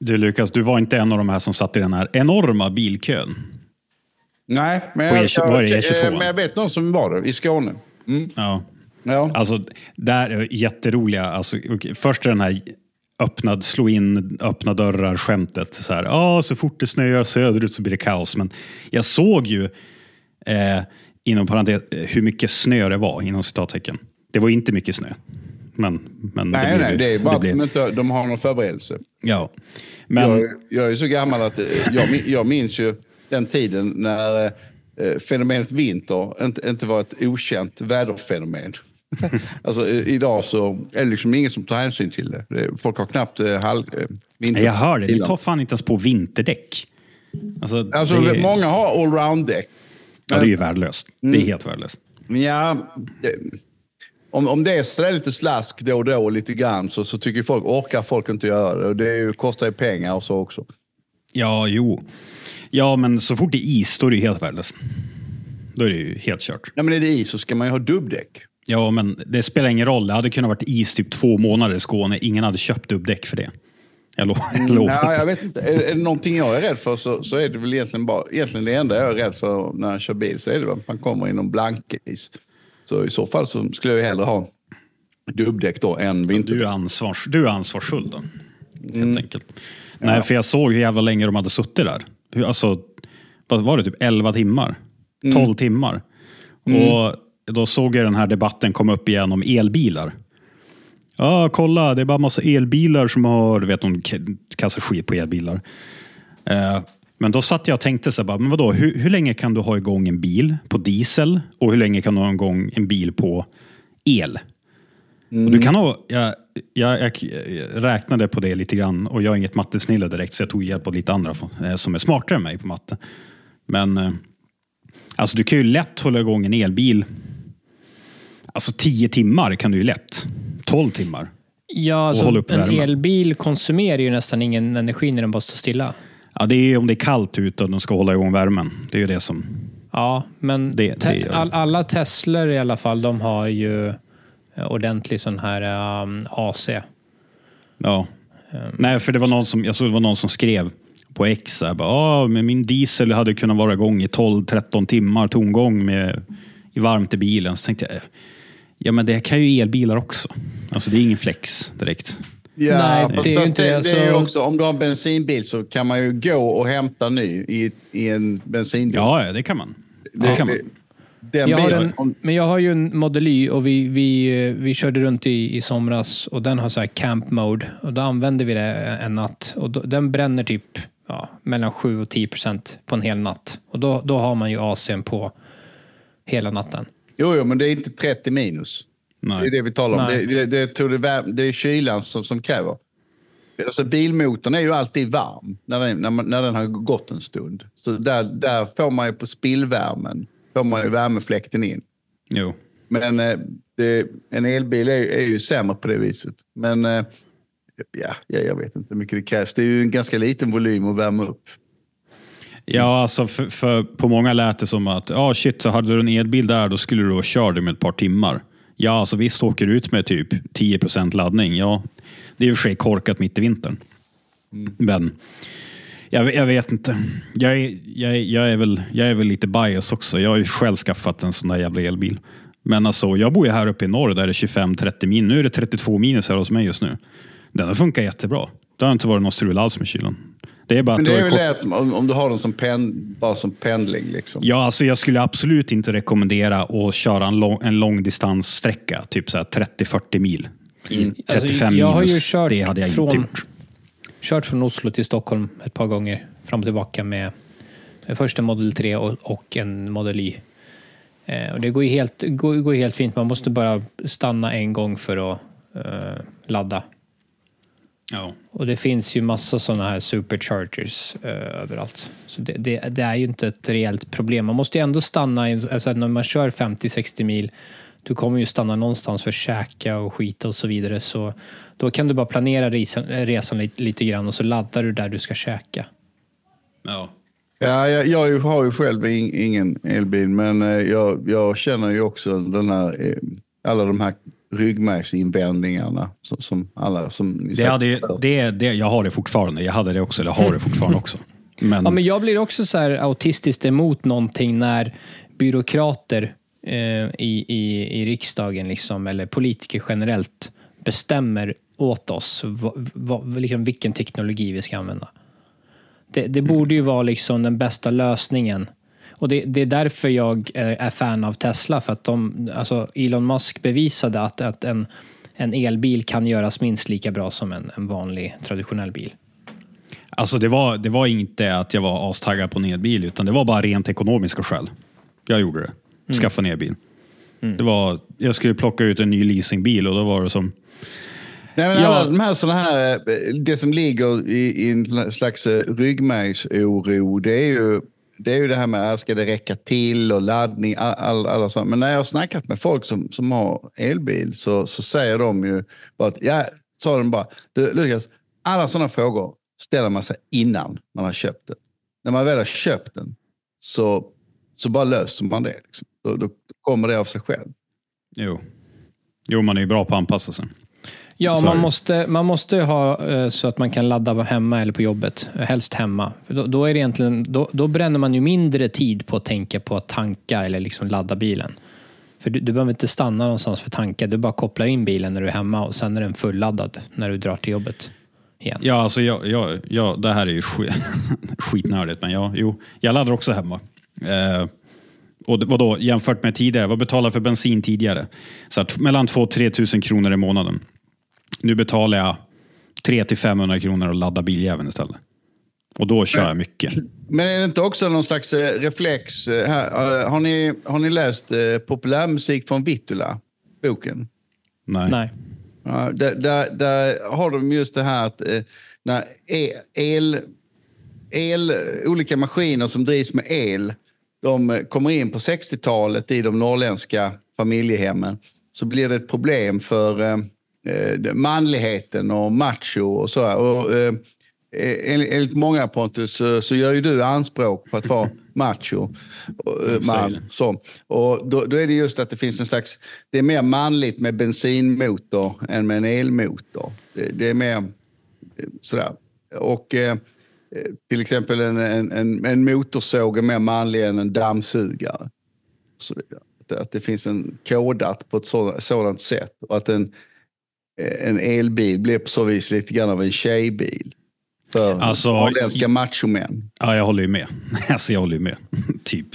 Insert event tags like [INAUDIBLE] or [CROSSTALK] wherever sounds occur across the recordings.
Du Lukas, du var inte en av de här som satt i den här enorma bilkön. Nej, men, jag, E20 var det jag, E22? men jag vet någon som var det i Skåne. Mm. Ja. Ja. Alltså, där är jätteroliga. Alltså, först är den här öppnad, slå in öppna dörrar-skämtet. Så, här, ah, så fort det snöar söderut så blir det kaos. Men jag såg ju, eh, inom parentes, eh, hur mycket snö det var, inom citattecken. Det var inte mycket snö. Men, men Nej, det blev, nej, det är bara att blev, de, inte, de har någon förberedelse. Ja. Men, Jag, jag är så gammal att eh, jag, jag minns ju den tiden när eh, fenomenet vinter inte, inte var ett okänt väderfenomen. [LAUGHS] alltså, eh, idag så är det liksom ingen som tar hänsyn till det. det folk har knappt eh, halv, eh, vinter. jag hör det, ni tar fan inte ens på vinterdäck. Alltså, Alltså, det, är- Många har allround-däck. ja, det är ju värdelöst. Det Mm. är helt värdelöst. Ja, det, om, om det är sådär lite slask då och då lite grann så, så tycker folk, orkar folk inte göra det. Och det ju, kostar ju pengar och så också. Ja, jo. Ja, men så fort det är is, då är det ju helt värdelöst. Då är det ju helt kört. Ja, men är det is så ska man ju ha dubbdäck. Ja, men det spelar ingen roll. Det hade kunnat varit is typ två månader i Skåne. Ingen hade köpt dubbdäck för det. Jag lo- [LAUGHS] jag lovar. Ja, jag vet inte. Är, är det någonting jag är rädd för så, så är det väl egentligen bara, egentligen det enda jag är rädd för när jag kör bil så är det att man kommer i någon blankis. Så i så fall så skulle jag hellre ha dubbdäck då än Du vinterdäck. är, ansvars, du är ansvarsfull då. Helt Mm. enkelt. Nej, för jag såg hur jävla länge de hade suttit där. Alltså, vad var det? Typ 11 timmar? Mm. 12 timmar? Och då såg jag den här debatten komma upp igen om elbilar. Ja, kolla, det är bara massa elbilar som har, du vet, de kastar skit på elbilar. Eh, men då satt jag och tänkte så här, bara, men vadå, hur, hur länge kan du ha igång en bil på diesel och hur länge kan du ha igång en bil på el? Och du kan ha, jag, jag, jag, räknade på det lite grann och jag är inget mattesnille direkt så jag tog hjälp av lite andra eh, som är smartare än mig på matte. Men eh, alltså du kan ju lätt hålla igång en elbil. Alltså 10 timmar kan du ju lätt. 12 timmar. Ja, alltså, en värmen. elbil konsumerar ju nästan ingen energi när den bara står stilla. Ja, det är om det är kallt ute och de ska hålla igång värmen. Det är ju det som... Ja, men Det- te- det. all, alla Teslor i alla fall, de har ju eh, ordentlig sån här um, AC. Ja. Nej, för det var någon som, jag såg det var någon som skrev på X, så här, bara, ah, men min diesel hade kunnat vara igång i 12-13 timmar tomgång med, i varmt i bilen. Så tänkte jag, eh, ja men det kan ju elbilar också. Alltså det är ingen flex direkt. Ja, Nej, fast det är ju inte det, det är ju så- också, om du har en bensinbil så kan man ju gå och hämta ny i, i en bensinbil. Ja, ja, det kan man. Det kan man. Den Jag har bilen, en, men jag har ju en Model Y och vi, vi, vi körde runt i, i somras och den har så här camp mode och då använde vi det en natt och då, den bränner typ ja, mellan 7 och 10 procent på en hel natt. Och då, då har man ju AC'n på hela natten. jo, jo, men det är inte 30 minus. Det är Nej. det vi talar om. Nej. Det, det, det, tror det, vär- det är kylan som, som kräver. Alltså, bilmotorn är ju alltid varm när den, när, man, när den har gått en stund. Så där, där får man ju på spillvärmen får man ju värmefläkten in. Jo. Men eh, det, en elbil är, är ju sämre på det viset. Men eh, ja, jag, vet inte hur mycket det krävs. Det är ju en ganska liten volym att värma upp. Ja, alltså för, för på många lät det som att ja shit, så hade du en elbil där då skulle du vara körd med ett par timmar. Ja, alltså visst åker du ut med typ 10% laddning. Ja, det är i och för sig korkat mitt i vintern. Men jag, jag vet inte. Jag är, jag, är, jag, är väl, jag är väl lite bias också. Jag har ju själv skaffat en sån där jävla elbil. Men alltså, jag bor ju här uppe i norr där det är 25-30 min. Nu är det 32 minus här hos mig just nu. Den har funkat jättebra. Det har inte varit någon strul alls med kylan. Det är bara Men det är har väl kort- det att om, om du har den som, pen, bara som pendling. Liksom. Ja, alltså jag skulle absolut inte rekommendera att köra en, lång, en långdistanssträcka, typ så här 30-40 mil. I 35 Alltså, jag har ju minus, kört det hade jag från- inte gjort. Kört från Oslo till Stockholm ett par gånger fram och tillbaka med först en Model 3 och, och en Model Y. Eh, och det går ju helt, går, går helt fint. Man måste bara stanna en gång för att eh, ladda. Ja. Och det finns ju massa sådana här superchargers eh, överallt. Så det, det, det är ju inte ett reellt problem. Man måste ju ändå stanna, i en- alltså när man kör 50-60 mil, du kommer ju stanna någonstans för att käka och skita och så vidare. Så då kan du bara planera resan, resan lite, lite grann och så laddar du där du ska käka. Ja. Ja, jag, jag har ju själv in, ingen elbil, men eh, jag, jag känner ju också den här, eh, alla de här ryggmärgsinvändningarna som, som alla som ni Det hade, det, det, jag har det fortfarande. Jag hade det också, eller har det fortfarande också. Men, Ja, men jag blir också så här autistiskt emot någonting när byråkrater eh, i, i, i riksdagen, liksom, eller politiker generellt, bestämmer åt oss va, va, liksom vilken teknologi vi ska använda. Det, det borde ju vara liksom den bästa lösningen. Och det, det är därför jag eh, är fan av Tesla, för att de, alltså Elon Musk bevisade att, att en, en elbil kan göras minst lika bra som en, en vanlig traditionell bil. Alltså det var, det var inte att jag var astaggad på en elbil, utan det var bara rent ekonomiska skäl. Jag gjorde det. Skaffa en elbil. Det var, jag skulle plocka ut en ny leasingbil och då var det som... Nej, men Ja. alla de här såna här, eh, det som ligger i, i en slags eh, ryggmärgsoro, det är ju det, är ju det här med, äh, ska det räcka till och laddning, all, all, alla sånt. Men när jag har snackat med folk som, som har elbil så, så säger de ju bara att, ja, sa de bara, du Lukas, alla sådana frågor ställer man sig innan man har köpt den. När man väl har köpt den så, så bara löser man det. Liksom. Då, då kommer det av sig själv. Jo, jo man är ju bra på att anpassa sig. Ja, Sorry. man måste, man måste ha eh, så att man kan ladda hemma eller på jobbet. Helst hemma. Då, då, är egentligen, då, då bränner man ju mindre tid på att tänka på att tanka eller liksom ladda bilen. För du, du behöver inte stanna någonstans för att tanka. Du bara kopplar in bilen när du är hemma och sen är den fulladdad när du drar till jobbet igen. Ja, alltså jag, jag, jag, det här är ju skit, [LAUGHS] skitnördigt, men jag, jo, jag laddar också hemma. Eh, och vadå, jämfört med tidigare, vad betalade för bensin tidigare? Så att mellan 2 och 3 tusen kronor i månaden. Nu betalar jag 3 till 500 kronor och laddar biljäveln istället. Och då kör jag mycket. Men är det inte också någon slags eh, reflex? eh, Här? Eh, Har, ni, har ni läst Populärmusik från Vittula? Boken? Nej. Nej. Ja, där, där, där har de just det här att när e- el, el, olika maskiner som drivs med el, de kommer in på 60-talet i de norrländska familjehemmen så blir det ett problem för eh, eh, manligheten och macho och så. Och, eh, enligt, enligt många Pontus så, så gör ju du anspråk på att vara macho. och, eh, säger Man, så. Och då, då är det just att det finns en slags, det är mer manligt med bensinmotor än med en elmotor. Det, det är mer eh, sådär. Och eh, eh, till exempel en, en, en, en motorsåg är mer manlig än en dammsugare. Så vidare. Att, att det finns en kodat på ett så, sådant sätt. Och att en, eh, en elbil blir på så vis lite grann av en tjejbil. För Alltså, norrländska machomän. Ja, jag håller ju med. [LAUGHS] Alltså, jag håller ju med. [LAUGHS] typ.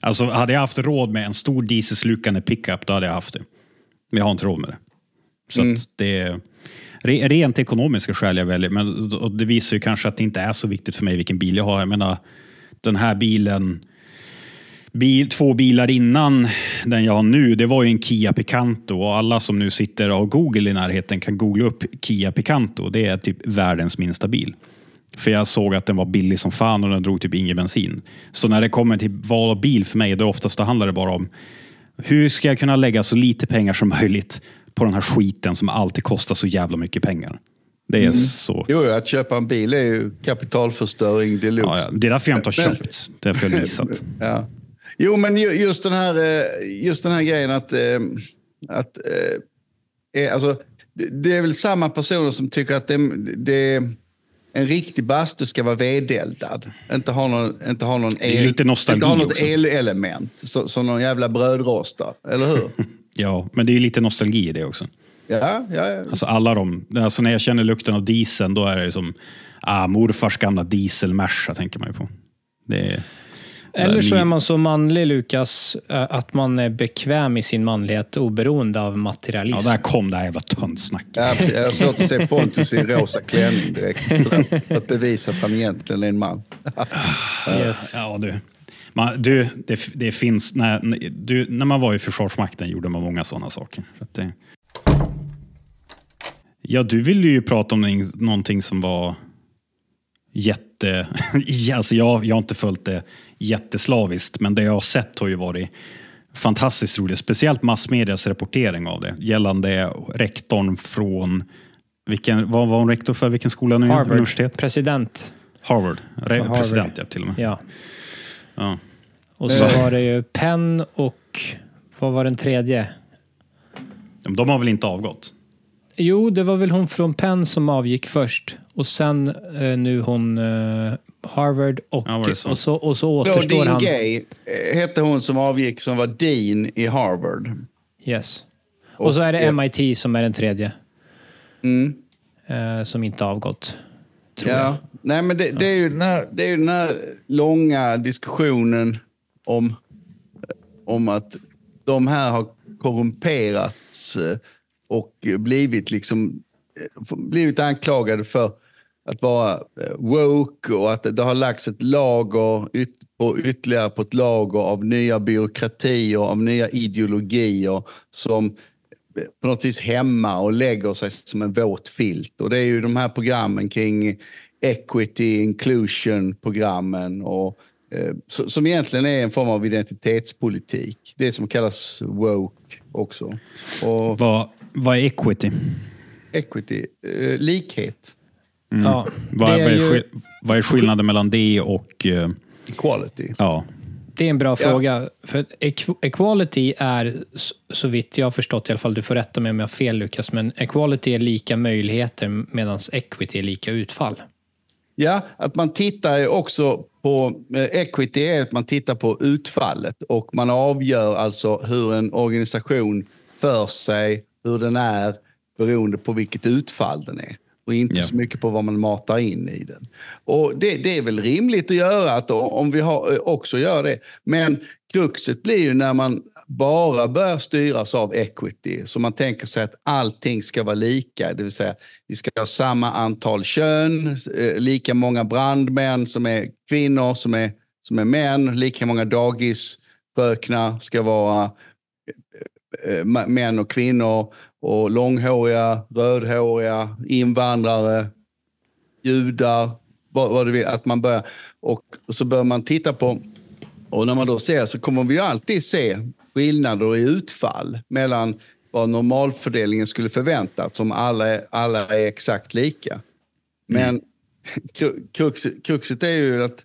Alltså, hade jag haft råd med en stor dieselslukande pickup, då hade jag haft det. Men jag har inte råd med det. Så Mm. att det är re- rent ekonomiska skäl jag väljer. Men det visar ju kanske att det inte är så viktigt för mig vilken bil jag har. Jag menar, den här bilen, bil, två bilar innan den jag har nu, det var ju en Kia Picanto. Och alla som nu sitter och har Google i närheten kan googla upp Kia Picanto. Det är typ världens minsta bil. För jag såg att den var billig som fan och den drog typ ingen bensin. Så när det kommer till val av bil för mig, då oftast då handlar det bara om hur ska jag kunna lägga så lite pengar som möjligt på den här skiten som alltid kostar så jävla mycket pengar. Det är så. Jo, att köpa en bil är ju kapitalförstöring deluxe. Ja, ja. Det är därför jag inte har köpt. Det är därför jag har leasat. [LAUGHS] Ja. Jo, men ju- just den här, eh, just den här grejen att... eh, att eh, alltså, det- är väl samma personer som tycker att det, det, en riktig bastu ska vara vedeldad. Inte ha någon, inte ha någon lite nostalgi inte ha något också. elelement. Som någon jävla brödrostad. Eller hur? [LAUGHS] Ja, men det är lite nostalgi i det också. ja, ja, ja. Alltså alla de, alltså när jag känner lukten av dieseln, då är det som ah, morfars gamla dieselmerca, tänker man ju på. Det är, Eller så är man så manlig, Lukas, eh, att man är bekväm i sin manlighet oberoende av materialism. ja, där kom det här jävla töntsnacket. Ja, precis. jag har svårt att se Pontus i rosa klänning direkt. För att bevisa att han egentligen är en man. [LAUGHS] yes. Ja, du. Man, du, det, det finns, när, du, när man var i Försvarsmakten gjorde man många sådana saker. Så att det, ja, du ville ju prata om någonting- någonting som var jätte... [LAUGHS] alltså jag, jag har inte följt det jätteslaviskt, men det jag har sett har ju varit fantastiskt roligt. Speciellt massmedias rapportering av det gällande rektorn från... Vilken, vad var hon rektor för? Vilken skola nu? Harvard, Universitet? president. Harvard. Re, Harvard. President, ja, till och med. Ja. Ja. Och så Eh. var det ju Penn och vad var den tredje? De har väl inte avgått? Jo, det var väl hon från Penn som avgick först. Och sen eh, nu hon eh, Harvard och, Ja, det så? och, så, och så återstår Claudine han. Gay eh, hette hon som avgick som var dean i Harvard. Yes. Och så är det Och, eh, MIT som är den tredje. Mm. Eh, som inte avgått. Tror Ja, jag. nej men det, det, är ju den här, det är ju den här långa diskussionen om, om att de här har korrumperats eh, och blivit liksom eh, blivit anklagade för att vara eh, woke och att det har lagts ett lager yt, på ytterligare på ett lager av nya byråkratier, av nya ideologier som på något vis hämmar och lägger sig som en våt filt. Och det är ju de här programmen kring equity, inclusion programmen och eh, som egentligen är en form av identitetspolitik. Det som kallas woke också. Och Vad, vad är equity? equity, eh, likhet, Ja, Vad, det vad, är är, ju- vad är skillnaden mellan det och... eh, equality. ja, Det är en bra Ja. fråga. För equ- equality är, så vitt jag har förstått i alla fall, du får rätta mig om jag har fel Lukas, men equality är lika möjligheter medan equity är lika utfall. Ja, att man tittar också på eh, equity är att man tittar på utfallet och man avgör alltså hur en organisation för sig, hur den är beroende på vilket utfall den är och inte Ja. så mycket på vad man matar in i den. Och det, det är väl rimligt att göra att om vi har, eh, också gör det. Men kruxet blir ju när man bara börjar styras av equity. Så man tänker sig att allting ska vara lika, det vill säga vi ska ha samma antal kön, eh, lika många brandmän som är kvinnor som är, som är män, lika många dagisfröknar ska vara eh, män och kvinnor och långhåriga, rödhåriga, invandrare, judar, vad, vad du vill, att man börjar, och, och så bör man titta på, och när man då ser så kommer vi ju alltid se skillnader i utfall mellan vad normalfördelningen skulle förväntas om alla, är- alla är exakt lika. Men kruxet, kruxet är ju att,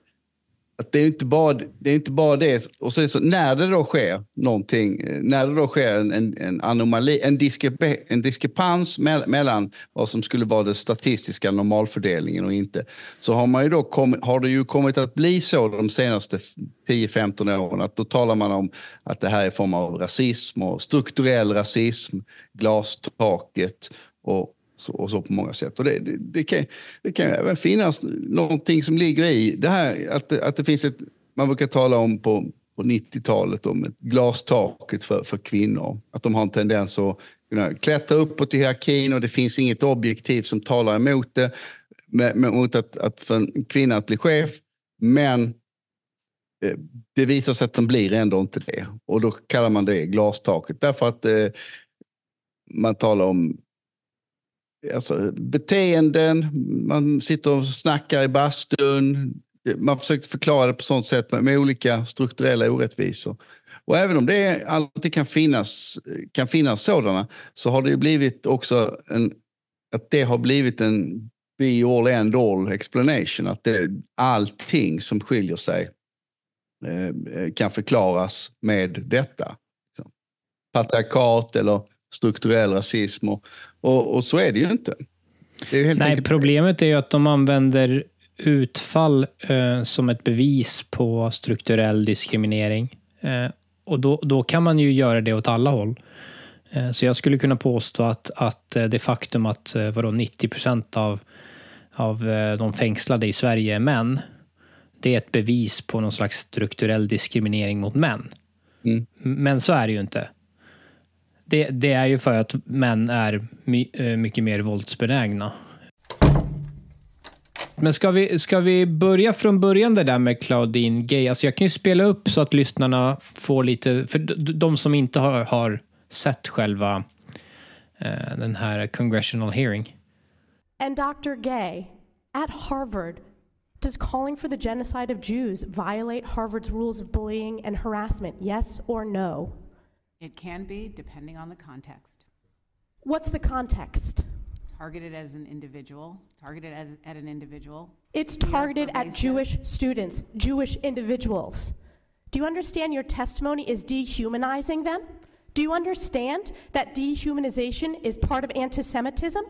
att det är inte bara det. Är inte bara det. Och så är det så, när det då sker någonting, när det då sker en, en, en anomali, en, diskrepe, en diskrepans me- mellan vad som skulle vara den statistiska normalfördelningen och inte, så har, man ju då kommit, har det ju kommit att bli så de senaste 10-15 åren att då talar man om att det här är en form av rasism och strukturell rasism, glastaket och så, och så på många sätt. Och det, det, det, kan, det kan ju även finnas någonting som ligger i det här att att det finns ett, man brukar tala om på, på 90-talet om ett glastaket för, för kvinnor. Att de har en tendens att kunna klättra uppåt i hierarkin och det finns inget objektiv som talar emot det. Med, med, mot att, att för en kvinna att bli chef. Men eh, det visar sig att de blir ändå inte det. Och då kallar man det glastaket. Därför att eh, man talar om alltså, beteenden, man sitter och snackar i bastun. Man försöker förklara det på sånt sätt med, med olika strukturella orättvisor. Och även om det alltid kan finnas, kan finnas sådana så har det ju blivit också en, att det har blivit en be all end all explanation. Att det, allting som skiljer sig eh, kan förklaras med detta. Patriarkat eller strukturell rasism. Och, och, och så är det ju inte. Det ju Nej, enkelt- problemet är ju att de använder utfall eh, som ett bevis på strukturell diskriminering. Eh, och då, då kan man ju göra det åt alla håll. Eh, så jag skulle kunna påstå att, att eh, det faktum att eh, vadå, 90 procent av, av de fängslade i Sverige är män, det är ett bevis på någon slags strukturell diskriminering mot män. Mm. Men så är det ju inte. Det, det är ju för att män är my, eh, mycket mer våldsbenägna. Men ska vi, ska vi börja från början det där med Claudine Gay? Alltså jag kan ju spela upp så att lyssnarna får lite, för de som inte har, har sett själva eh, den här congressional hearing. And Dr. Gay, at Harvard, does calling for the genocide of Jews violate Harvard's rules of bullying and harassment? Yes or no? It can be, depending on the context. What's the context? Targeted as an individual, targeted as, at an individual. It's targeted at. Jewish students, Jewish individuals. Do you understand your testimony is dehumanizing them? Do you understand that dehumanization is part of anti Semitism?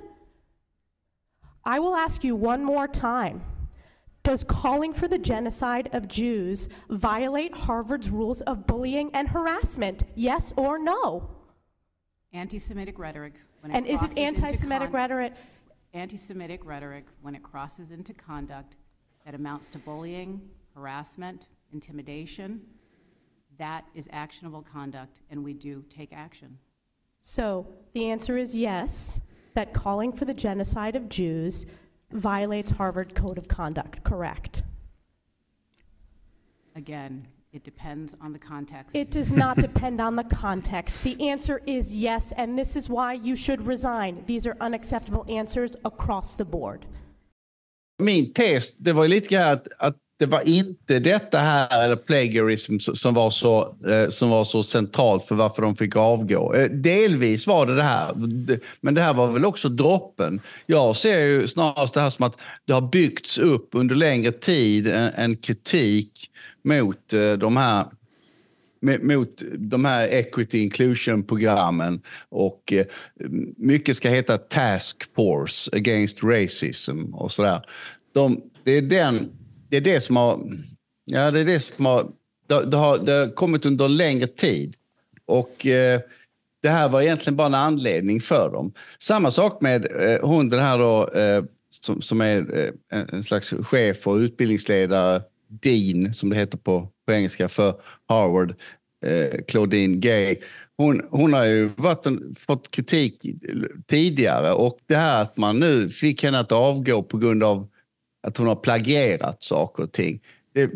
I will ask you one more time. Does calling for the genocide of Jews violate Harvard's rules of bullying and harassment? Yes or no? Anti-Semitic rhetoric. When it And is it anti Semitic rhetoric? Anti-Semitic rhetoric, when it crosses into conduct that amounts to bullying, harassment, intimidation, that is actionable conduct, and we do take action. So the answer is yes, that calling for the genocide of Jews violates Harvard Code of Conduct, correct? Again, it depends on the context. It does not [LAUGHS] depend on the context. The answer is yes, and this is why you should resign. These are unacceptable answers across the board. Min tes, det var ju lite grann att, att det var inte detta här, eller plagiarism, som var, så, eh, som var så centralt för varför de fick avgå. Eh, delvis var det det här, men det här var väl också droppen. Jag ser ju snarast det här som att det har byggts upp under längre tid en, en kritik mot eh, de här mot de här equity inclusion-programmen och mycket ska heta task force against racism och sådär. De, det, är den, det är det som har... Ja, det är det som har... Det, det, har, det har kommit under en längre tid. Och eh, det här var egentligen bara en anledning för dem. Samma sak med eh, hon den här då, eh, som, som är eh, en slags chef och utbildningsledare, Dean som det heter på, på engelska för Harvard, eh, Claudine Gay. Hon, hon har ju varit en, fått kritik tidigare och det här att man nu fick henne att avgå på grund av att hon har plagierat saker och ting. Det,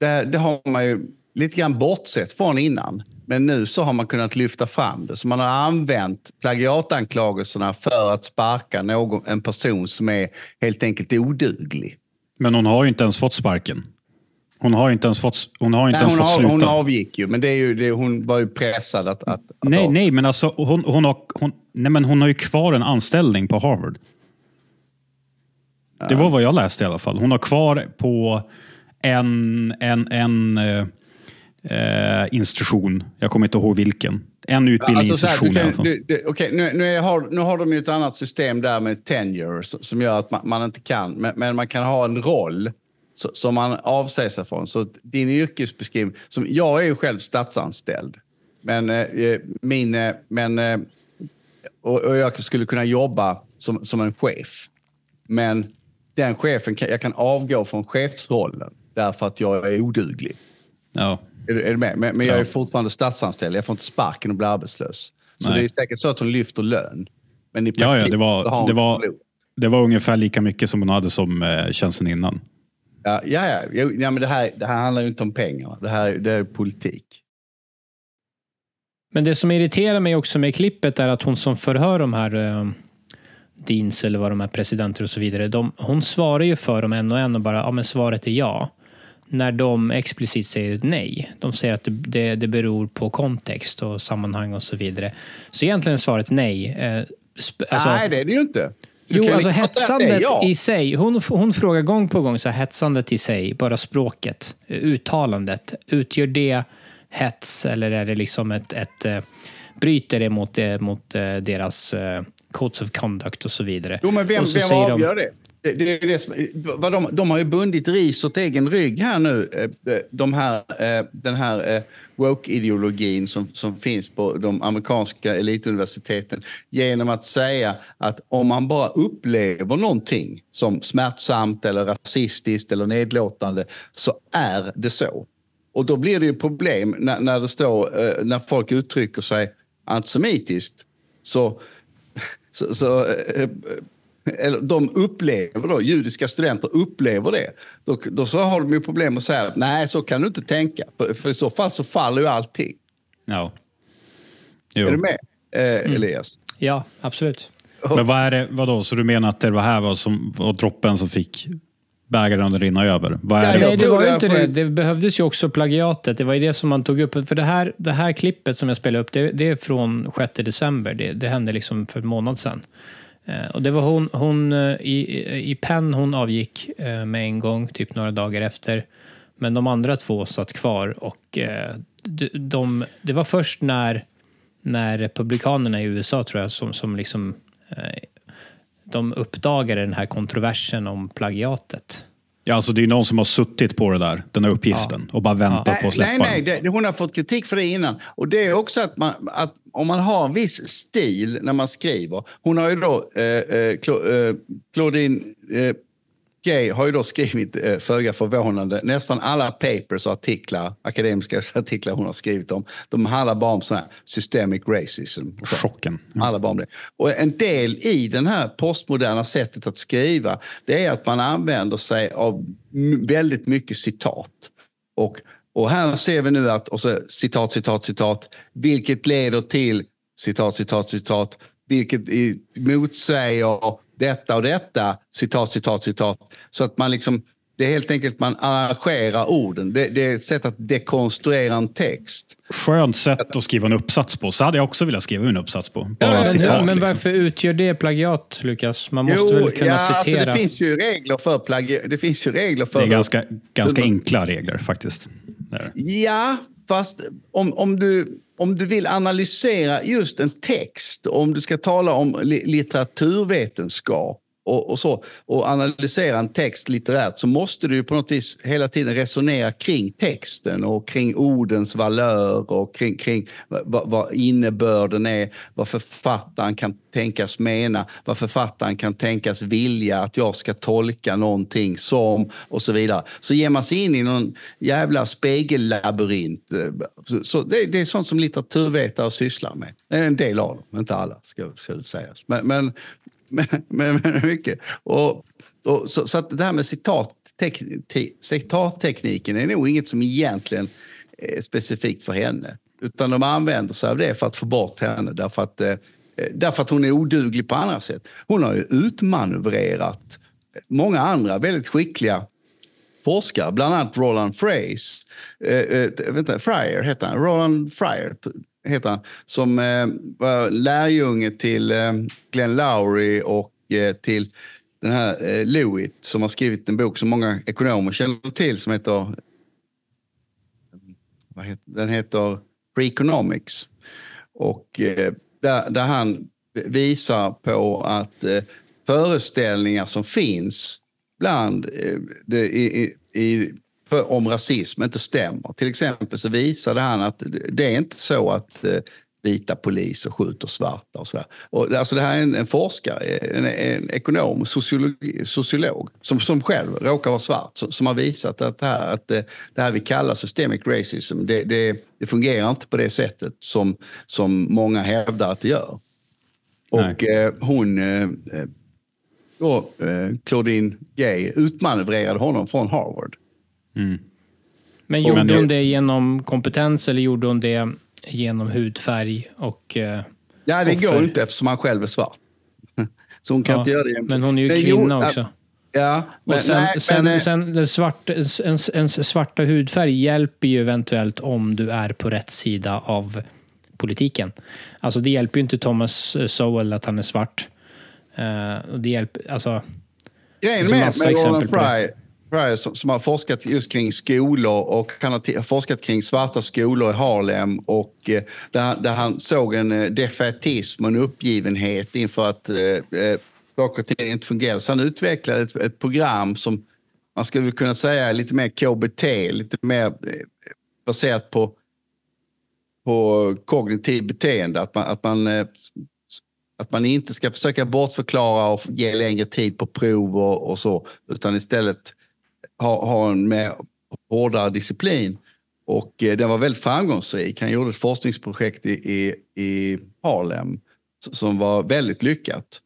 det, det har man ju lite grann bortsett från innan. Men nu så har man kunnat lyfta fram det. Så man har använt plagiatanklagelserna för att sparka någon, en person som är helt enkelt oduglig. Men hon har ju inte ens fått sparken. Hon har inte ens fått, hon har inte Nej, ens fått av, sluta. hon avgick ju, men det är ju, det, hon var ju pressad att... att, att nej, av- nej, men alltså hon, hon, har, hon, nej, men hon har ju kvar en anställning på Harvard. Det var vad jag läste i alla fall. Hon har kvar på en, en, en eh, eh, institution. Jag kommer inte ihåg vilken. En utbildningsinstitution Alltså så här, du du, du, okej, nu, nu, har, nu har de ju ett annat system där med tenure som gör att man, man inte kan, men, men man kan ha en roll som man avsäger sig från. Så din yrkesbeskrivning, som, jag är ju själv statsanställd, men, eh, min, eh, men eh, och, och jag skulle kunna jobba som, som en chef. Men den chefen, jag kan avgå från chefsrollen därför att jag är oduglig. Ja. Är du, är du med? Men, men jag är Ja. fortfarande statsanställd. Jag får inte sparken och bli arbetslös. Så Nej. det är säkert så att hon lyfter lön. Men i Ja, ja, praktiken det var- så har hon det var- förlorat. Det var ungefär lika mycket som hon hade som eh, tjänsten innan. Ja, ja, ja. Ja men det, här, det här handlar ju inte om pengar. Det här det är politik. Men det som irriterar mig också med klippet är att hon som förhör de här eh, Deans eller vad de är, presidenter och så vidare. De, hon svarar ju för dem en och en och bara, ja men svaret är ja. När de explicit säger nej. De säger att det, det, det beror på kontext och sammanhang och så vidare. Så egentligen är svaret nej. Eh, alltså- Nej, det är det ju inte. Du Jo, alltså är hetsandet ja. i sig. Hon, hon frågar gång på gång så här, hetsandet i sig, bara språket, eh, uttalandet. Utgör det hets eller är det liksom ett, ett eh, bryter det mot, eh, mot deras codes of conduct och så vidare? Jo, men vem, Och så vem säger de- avgör det? Det, det, det som, vad de, de har ju bundit ris åt egen rygg här nu. eh, De här, eh, den här eh, woke-ideologin som, som finns på de amerikanska elituniversiteten genom att säga att om man bara upplever någonting som smärtsamt eller rasistiskt eller nedlåtande så är det så. Och då blir det ju problem när, när det står, eh, när folk uttrycker sig antisemitiskt. Så, så, så eh, eller de upplever då, judiska studenter upplever det. Då, då så har de ju problem att säga nej, så kan du inte tänka. För, för i så fall så faller ju allting. Ja. Jo. Är du med, eh, Elias? Ja, absolut. Men vad är det, vadå, så du menar att det var här var, som, var droppen som fick bägaren att rinna över? Vad är det? Nej, det tror var ju det inte det. Det behövdes ju också plagiatet. Det var ju det som man tog upp. För det här, det här klippet som jag spelade upp, det, det är från 6 december. Det, det hände liksom för en månad sedan. Eh, Och det var hon, hon eh, i, i Penn, hon avgick eh, med en gång, typ några dagar efter. Men de andra två satt kvar och de, de, det var först när när republikanerna i USA, tror jag, som, som liksom de uppdagade den här kontroversen om plagiatet. Ja, alltså det är någon som har suttit på det där, den här uppgiften och bara väntat på att släppa Nej, nej, det, hon har fått kritik för det innan. Och det är också att, man, att om man har en viss stil när man skriver. Hon har ju då, eh, eh, eh, Claudine eh, Gay har ju då skrivit, eh, föga förvånande, nästan alla papers och artiklar, akademiska [LAUGHS] artiklar hon har skrivit om, de handlar bara om sån här systemic racism. så. Chocken. Alla bara om det. Och en del i den här postmoderna sättet att skriva, det är att man använder sig av väldigt mycket citat. Och, och här ser vi nu att, och så citat, citat, citat, vilket leder till citat, citat, citat, vilket motsäger detta och detta, citat, citat, citat. Så att man liksom, det är helt enkelt man arrangerar orden. Det, det är ett sätt att dekonstruera en text. Skönt sätt att skriva en uppsats på. Så hade jag också velat skriva en uppsats på. Bara Ja, Men, citat. men liksom. varför utgör det plagiat, Lukas? Man måste väl kunna ja, alltså citera? det finns ju regler för plagi- Det finns ju regler för... Det är ganska, ganska enkla regler faktiskt. Ja, fast om, om, du, om du vill analysera just en text, om du ska tala om litteraturvetenskap och, och så, och analysera en text litterärt så måste du ju på något vis hela tiden resonera kring texten och kring ordens valör och kring, kring vad, vad innebörden är, vad författaren kan tänkas mena, vad författaren kan tänkas vilja att jag ska tolka någonting som och så vidare. Så ger man sig in i någon jävla spegellabyrint. Så, det, det är sånt som litteraturvetare sysslar med. En del av dem, inte alla ska, ska det sägas. Men, men, men, men, men mycket. Och, och, så, så att det här med citattek, te, citattekniken är nog inget som egentligen är specifikt för henne. Utan de använder sig av det för att få bort henne. Därför att, eh, därför att hon är oduglig på andra sätt. Hon har ju utmanövrerat många andra väldigt skickliga forskare, bland annat Roland Frays. Eh, eh, vänta, Fryer heter han. Roland Fryer heter han. Som eh, var lärjunge till eh, Glenn Lowry och eh, till den här eh, Lewitt som har skrivit en bok som många ekonomer känner till som heter vad heter, den heter Freakonomics. Och eh, där, där han visar på att eh, föreställningar som finns bland eh, det, i, i, i, för, om rasism inte stämmer. Till exempel så visade han att det är inte så att eh, vita poliser skjuter svarta och sådär. Och, alltså det här är en, en forskare, en, en ekonom, sociologi, sociolog som, som själv råkar vara svart som, som har visat att det här, att det, det här vi kallar systemic racism, det, det, det fungerar inte på det sättet som, som många hävdar att det gör. Och eh, hon, eh, då, eh, Claudine Gay, utmanövrerade honom från Harvard. Men gjorde Men det- hon det genom kompetens eller gjorde hon det genom hudfärg och... eh, Ja, det offer? går inte eftersom han själv är svart. [LAUGHS] Så hon kan Ja, inte göra det jämt. Men hon är ju Men kvinna jo, också. Ja, men, Och sen, nej, sen, men, eh, sen den svart, ens, ens svarta hudfärg hjälper ju eventuellt om du är på rätt sida av politiken. Alltså det hjälper ju inte Thomas Sowell att han är svart. Eh, och det hjälper, alltså, Grejen med, massa med exempel Roland på det. Fry, Fry som, som har forskat just kring skolor och han har forskat kring svarta skolor i Harlem och eh, där, han- där han såg en eh, defaitism och en uppgivenhet inför att eh, eh, saker och ting inte fungerar. Så han utvecklade ett, ett program som man skulle kunna säga är lite mer KBT, lite mer eh, baserat på, på kognitiv beteende. Att man, att man eh, att man inte ska försöka bortförklara och ge längre tid på prov och, och så, utan istället ha, ha en mer hårdare disciplin. Och eh, den var väldigt framgångsrik. Han gjorde ett forskningsprojekt i, i, i Harlem som var väldigt lyckat.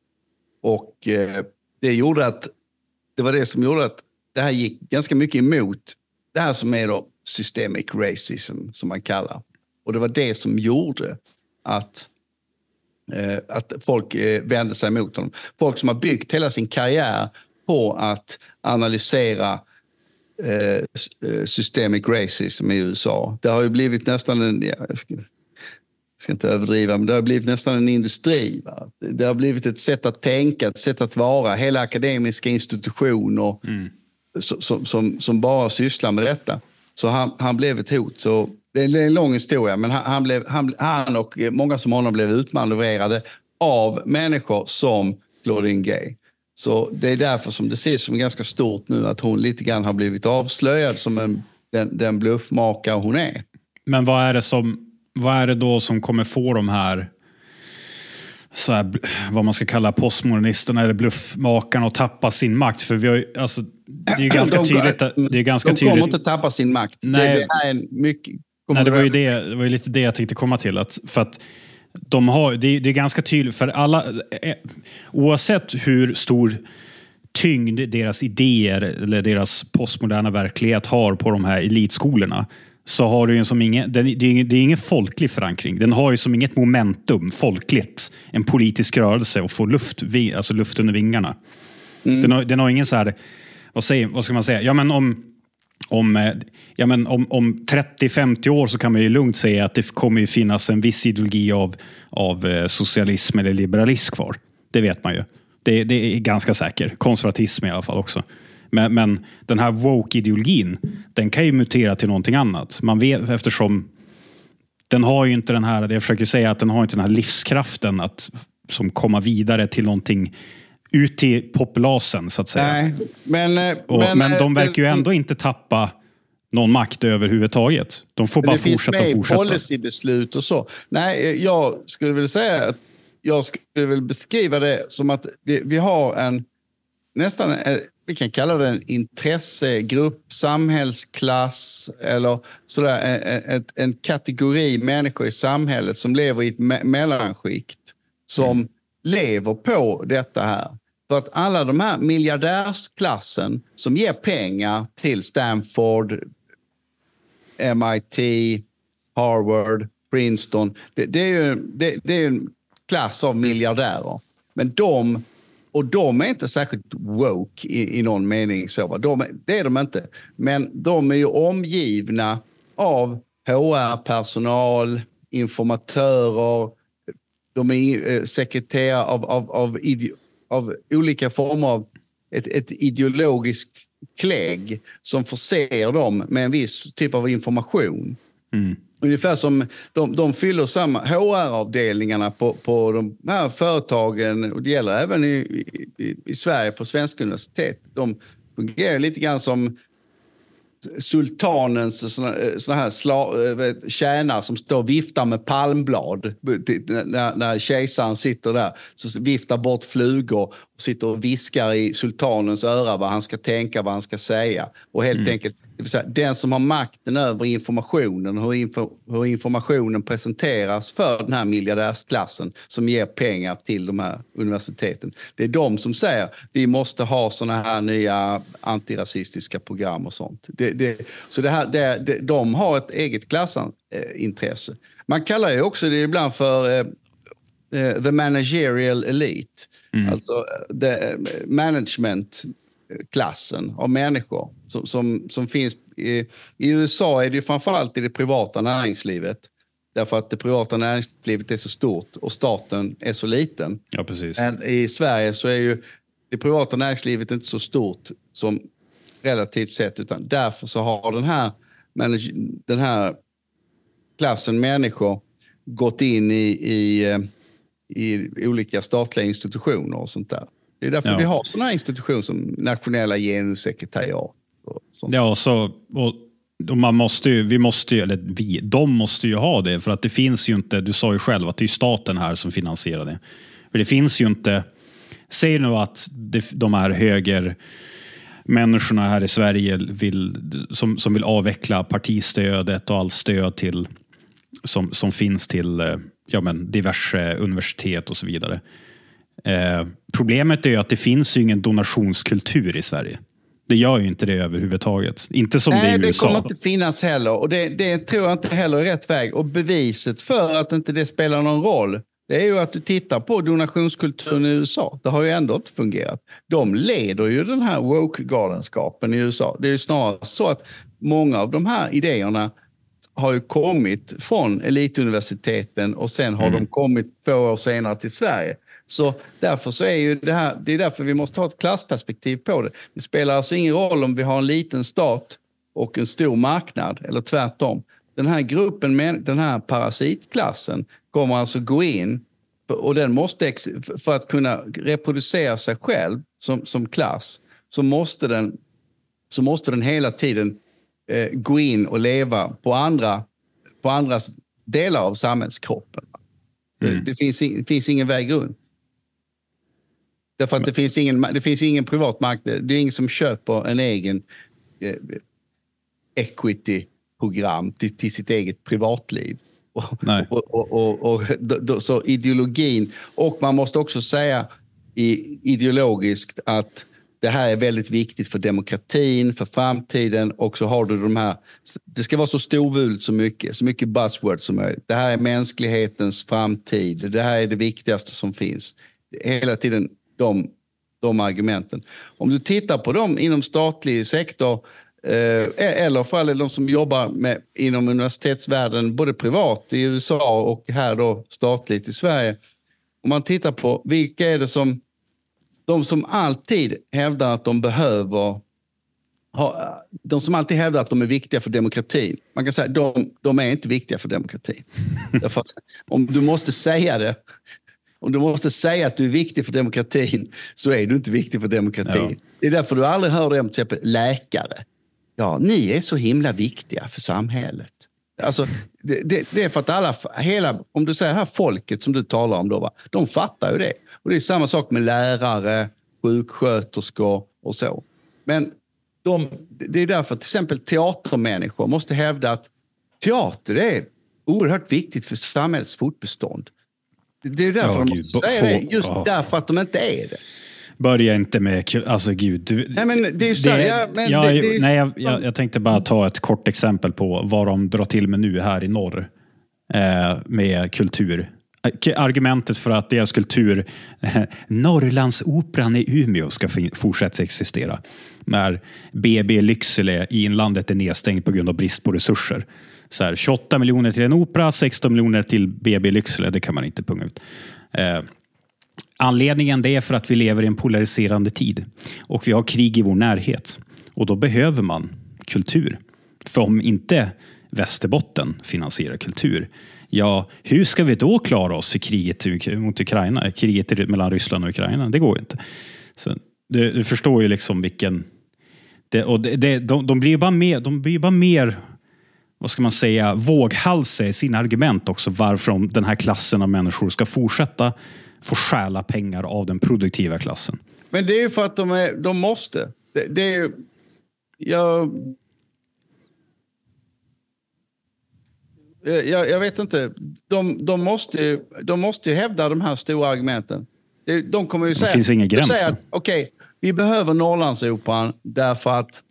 Och eh, det gjorde att det var det som gjorde att det här gick ganska mycket emot det här som är då systemic racism som man kallar. Och det var det som gjorde att eh, att folk eh, vände sig mot honom. Folk som har byggt hela sin karriär på att analysera eh, eh, systemic racism i USA. Det har ju blivit nästan en, ja, jag ska, ska inte överdriva, men det har blivit nästan en industri. Va? Det har blivit ett sätt att tänka, ett sätt att vara. Hela akademiska institutioner som, som, som bara sysslar med detta. Så han, han blev ett hot. Så det är en lång historia, men han, han, blev, han, han och många som honom blev utmanövrerade av människor som Claudine Gay. Så det är därför som det ses som ganska stort nu att hon lite grann har blivit avslöjad som en, den, den bluffmakare hon är. Men vad är det som vad är det då som kommer få de här, så här vad man ska kalla postmodernisterna eller bluffmakarna att tappa sin makt? För vi har ju, alltså, det är ju [CLEARS THROAT] ganska de, tydligt. Det är ganska de tydligt. kommer inte tappa sin makt. Nej, det, det är mycket, nej, det var, ju det, det var ju lite det jag tänkte komma till. Att, för att de har, det, det är ganska tydligt, för alla, eh, oavsett hur stor tyngd deras idéer eller deras postmoderna verklighet har på de här elitskolorna så har du ju som ingen, det, är ingen, det är ingen folklig förankring. Den har ju som inget momentum folkligt, en politisk rörelse och få luft, alltså luft under vingarna. Mm. Den, har, den har ingen så här, vad, säger, vad ska man säga, ja men om om, eh, ja men om, om 30-50 år så kan man ju lugnt säga att det kommer ju finnas en viss ideologi av, av eh, socialism eller liberalism kvar. Det vet man ju. Det, det är ganska säkert. Konservatism i alla fall också. Men, men den här woke-ideologin, den kan ju mutera till någonting annat. Man vet eftersom den har ju inte den här, det jag försöker säga, att den har inte den här livskraften att som komma vidare till någonting ut till populasen så att säga. Nej, men, eh, och, men, men de eh, verkar ju ändå inte tappa någon makt överhuvudtaget. De får bara fortsätta och fortsätta. Det finns policybeslut och så. Nej, eh, jag skulle vilja säga att jag skulle väl beskriva det som att vi, vi har en nästan vi kan kalla det en intressegrupp, samhällsklass eller sådär, en, en kategori människor i samhället som lever i ett me mellanskikt som mm lever på detta här. För att alla de här miljardärsklassen som ger pengar till Stanford, MIT, Harvard, Princeton. Det, det är ju det, det är en klass av miljardärer. Men de och de är inte särskilt woke i, i någon mening. Så, de, det är de inte. Men de är ju omgivna av HR-personal, informatörer, de är eh, sekreterare av, av, av, av olika former av ett, ett ideologiskt klägg som förser dem med en viss typ av information. Mm. Ungefär som de, de fyller samma HR-avdelningarna på, på de här företagen och det gäller även i, i, i Sverige på svenska universitet. De fungerar lite grann som sultanens såna, såna här sla, tjänare som står och viftar med palmblad. När, när kejsaren sitter där så viftar bort flugor och sitter och viskar i sultanens öra vad han ska tänka, vad han ska säga. Och helt mm. enkelt det vill säga den som har makten över informationen, hur, info, hur informationen presenteras för den här miljardärsklassen som ger pengar till de här universiteten. Det är de som säger vi måste ha såna här nya antirasistiska program och sånt. Det, det, så det här, det, det, de har ett eget klassintresse. Man kallar ju också det ibland för eh, eh the managerial elite. Mm. Alltså eh, the management klassen av människor som, som, som finns. I, I USA är det framförallt i det privata näringslivet. Därför att det privata näringslivet är så stort och staten är så liten. Ja, precis. Men i Sverige så är ju det privata näringslivet inte så stort som relativt sett, utan därför så har den här, den här klassen människor gått in i, i, eh, i olika statliga institutioner och sånt där. Det är därför ja. vi har sådana här institutioner som nationella genussekretariat. Ja, så, och, och man måste ju, vi måste ju, eller vi, de måste ju ha det för att det finns ju inte, du sa ju själv att det är staten här som finansierar det. För det finns ju inte, säg nu att det, de här höger människorna här i Sverige vill, som, som vill avveckla partistödet och allt stöd till, som, som finns till eh, ja, men diverse universitet och så vidare. Eh, problemet är ju att det finns ju ingen donationskultur i Sverige. Det gör ju inte det överhuvudtaget. Inte som Nej, det är i USA. Nej, det kommer inte finnas heller. Och det, det, tror jag inte heller är rätt väg. Och beviset för att inte det spelar någon roll, det är ju att du tittar på donationskulturen i USA. Det har ju ändå inte fungerat. De leder ju den här woke-galenskapen i USA. Det är ju snarare så att många av de här idéerna har ju kommit från elituniversiteten och sen har mm. de kommit två år senare till Sverige. Så därför så är ju det här, det är därför vi måste ha ett klassperspektiv på det. Det spelar alltså ingen roll om vi har en liten stat och en stor marknad eller tvärtom. den här gruppen, den här parasitklassen kommer alltså gå in och den måste, för att kunna reproducera sig själv som, som klass, så måste den, så måste den hela tiden eh, gå in och leva på andra, på andras delar av samhällskroppen. Mm. Det, det, finns, det finns ingen väg runt. Därför att det finns ingen, det finns ingen privat marknad. Det är ingen som köper en egen eh, equity-program till, till sitt eget privatliv. [LAUGHS] Nej. Och, och, och, och då, så ideologin, och man måste också säga i, ideologiskt att det här är väldigt viktigt för demokratin, för framtiden och så har du de här, det ska vara så storvulet så mycket, så mycket buzzwords som möjligt. Det här är mänsklighetens framtid, det här är det viktigaste som finns. Hela tiden de, de argumenten. Om du tittar på dem inom statlig sektor eh, eller för alla de som jobbar med, inom universitetsvärlden, både privat i USA och här då statligt i Sverige. Om man tittar på vilka är det som, de som alltid hävdar att de behöver de som alltid hävdar att de är viktiga för demokratin, man kan säga att de, de är inte viktiga för demokratin. [LAUGHS] Därför om du måste säga det om du måste säga att du är viktig för demokratin så är du inte viktig för demokratin. Ja. Det är därför du aldrig hör det om till exempel läkare. Ja, ni är så himla viktiga för samhället. Alltså, det, det, det, är för att alla, hela, om du säger här folket som du talar om, då, va? de fattar ju det. Och det är samma sak med lärare, sjuksköterskor och så. Men de, det är därför till exempel teatermänniskor måste hävda att teater är oerhört viktigt för samhällets fortbestånd. Det är därför oh, de måste säga det. Just oh. därför att de inte är det. Börja inte med... Alltså gud. Du, nej, men det är så, det, ja, men ja, det, det är, nej, jag, jag, jag, tänkte bara ta ett kort exempel på vad de drar till med nu här i norr. Eh, med kultur. Argumentet för att deras kultur, Norrlandsoperan i Umeå, ska fortsätta existera. När BB Lycksele i inlandet är nedstängt på grund av brist på resurser så här, 28 miljoner till en opera, 16 miljoner till BB Lycksele. Det kan man inte punga ut. Eh, anledningen det är för att vi lever i en polariserande tid och vi har krig i vår närhet. Och då behöver man kultur. För om inte Västerbotten finansierar kultur, ja, hur ska vi då klara oss i kriget mot Ukraina? Eh, kriget mellan Ryssland och Ukraina? Det går ju inte. Så, du, du förstår ju liksom vilken... Det, och det, det, de, de blir bara mer, de blir bara mer vad ska man säga, våghalsiga i sina argument också varför den här klassen av människor ska fortsätta få stjäla pengar av den produktiva klassen. Men det är ju för att de, är, de måste. Det, det är jag, jag, jag, vet inte. De, de, måste ju, de måste ju hävda de här stora argumenten. De kommer ju säga... Det finns ingen gräns. Okej, okay, vi behöver Norrlandsoperan därför att